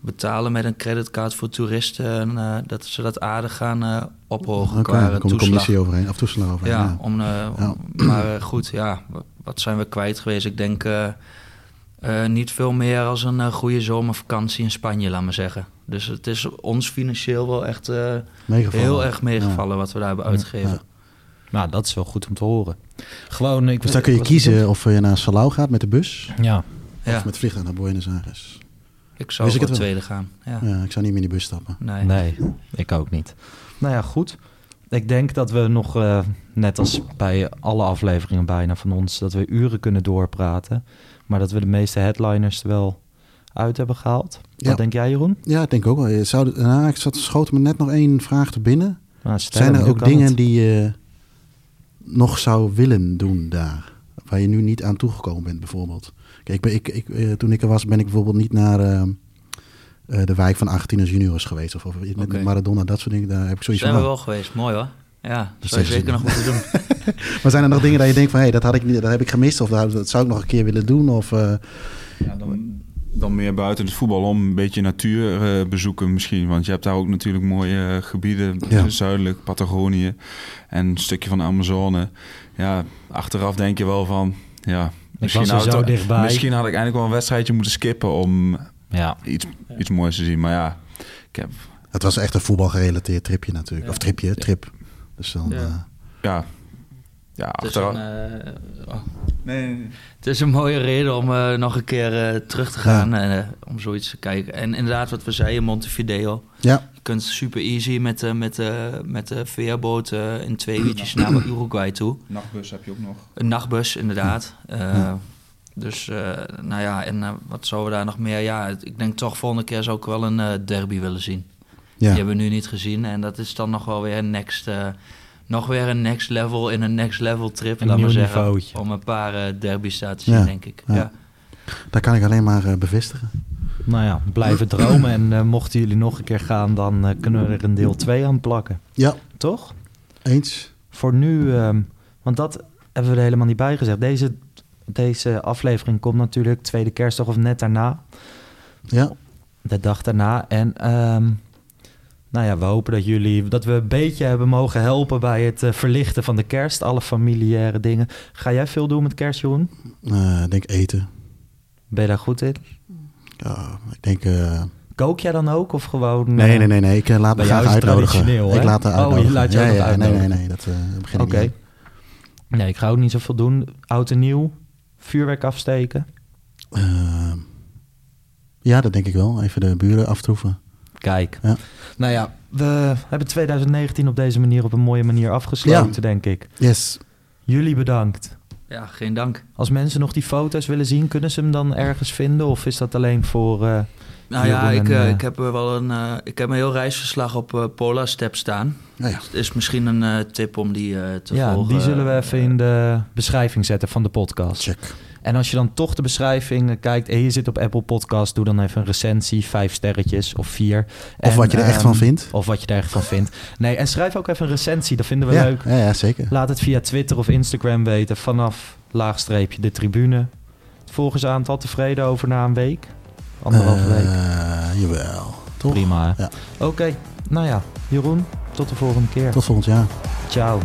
betalen met een creditcard voor toeristen, eh, dat ze dat aardig gaan ophogen Oké, qua daar komt toeslag. commissie overheen, of toeslag overheen. Ja, Ja. Om, maar goed, ja, wa- wat zijn we kwijt geweest? Ik denk niet veel meer als een goede zomervakantie in Spanje, laat maar zeggen. Dus het is ons financieel wel echt eh, heel erg meegevallen wat we daar hebben uitgegeven. Ja. Nou, dat is wel goed om te horen. Gewoon, ik, Dus dan kun je kiezen of je naar Salau gaat met de bus... Ja, Ja, of met vliegtuig naar Buenos Aires. ik zou voor ik het tweede gaan. Ja. Ja, ik zou niet meer in die bus stappen. Nee. Nee, ik ook niet. Nou ja, goed. Ik denk dat we nog, eh, net als bij alle afleveringen bijna van ons, dat we uren kunnen doorpraten. Maar dat we de meeste headliners er wel uit hebben gehaald. Ja. Wat denk jij, Jeroen? Ja, ik denk ook wel. Je Zou, nou, ik zat, schoot me net nog één vraag te binnen. Nou, stel Zijn er ook dingen het? die je nog zou willen doen daar? Waar je nu niet aan toegekomen bent, bijvoorbeeld. Kijk, ik ben, ik, ik, eh, toen ik er was, ben ik bijvoorbeeld niet naar eh, eh, de wijk van Argentinos juniors geweest. Of, of met. Maradona, dat soort dingen. Daar heb ik zoiets Zijn we van. wel geweest. Mooi hoor. Ja, Dus zou je zeker nog moeten doen. <laughs> Maar zijn er nog dingen dat je denkt van... hé, dat, had ik niet, dat heb ik gemist of dat, dat zou ik nog een keer willen doen? Of, eh, Ja, dan dan meer buiten het voetbal om. Een beetje natuur eh, bezoeken misschien. Want je hebt daar ook natuurlijk mooie eh, gebieden. Ja. Zuidelijk, Patagonië. En een stukje van de Amazone. Ja, achteraf denk je wel van... Ja, misschien, had, zo het- dichtbij. misschien had ik eigenlijk wel een wedstrijdje moeten skippen... om Ja. iets, iets moois te zien. Maar ja, ik heb... Het was echt een voetbalgerelateerd tripje natuurlijk. Ja. Of tripje, trip. Dus dan... Ja. eh, Ja, ja Het is, achteraf... een, eh, oh. nee, nee, nee. het is een mooie reden om eh, nog een keer eh, terug te gaan en om zoiets te kijken. En inderdaad, wat we zeiden, Montevideo. ja, Je kunt super easy met, de met, de met de veerboot in twee uurtjes naar Uruguay toe. Nachtbus heb je ook nog. Een nachtbus, inderdaad. Eh, Ja. Dus, eh, nou ja, en wat zouden we daar nog meer? Ja, ik denk toch volgende keer zou ik wel een eh, derby willen zien. Die ja. hebben we nu niet gezien. En dat is dan nog wel weer een next, eh, nog weer een next level in een next level trip. Een nieuw zeggen, niveautje. Om een paar eh derby's te zien, Ja, denk ik. ja. Ja. daar kan ik alleen maar eh, bevestigen. Nou ja, blijven dromen. En eh, mochten jullie nog een keer gaan, dan eh, kunnen we er een deel 2 aan plakken. Ja, Toch? eens. Voor nu, ehm, want dat hebben we er helemaal niet bij gezegd. Deze, deze aflevering komt natuurlijk tweede kerstdag of net daarna. Ja, De dag daarna. En ehm, nou ja, we hopen dat jullie, dat we een beetje hebben mogen helpen bij het eh, verlichten van de kerst. Alle familiaire dingen. Ga jij veel doen met kerst, Jeroen? eh, ik denk eten. Ben je daar goed in? Ja, ik denk... eh, Kook jij dan ook of gewoon... nee, nee, nee, nee. Ik laat me graag uitnodigen. Ik laat me Oh, je uitnodigen. laat je ja, ja, nee, nee, uitnodigen. nee. Dat begin ik Oké. Nee, ik ga ook niet zoveel doen. Oud en nieuw, vuurwerk afsteken. Ja, dat denk ik wel. Even de buren aftroeven. Kijk. Ja. Nou ja, we hebben 2019 op deze manier op een mooie manier afgesloten, Ja. denk ik. Yes. Jullie bedankt. ja, geen dank. Als mensen nog die foto's willen zien, kunnen ze hem dan ergens vinden? Of is dat alleen voor... eh, Nou ja, ik, en, eh, eh, ik heb er wel een, ik heb een heel reisverslag op Polar Step staan. Ja, ja. Het is misschien een tip om die eh, te ja, volgen. die zullen we even in de beschrijving zetten van de podcast. Check. En als je dan toch de beschrijving kijkt en je zit op Apple Podcast, doe dan even een recensie, vijf sterretjes of vier. Of En, wat je er echt ehm, van vindt. Of wat je er echt van vindt. Nee, en schrijf ook even een recensie, dat vinden we Ja, leuk. ja, ja, zeker. Laat het via Twitter of Instagram weten vanaf laagstreepje de tribune. Het volgersaantal tevreden over na een week? Anderhalve week. Eh, Jawel. Toch? Prima. Ja. Oké, nou ja, Jeroen, tot de volgende keer. Tot volgend jaar. Ciao.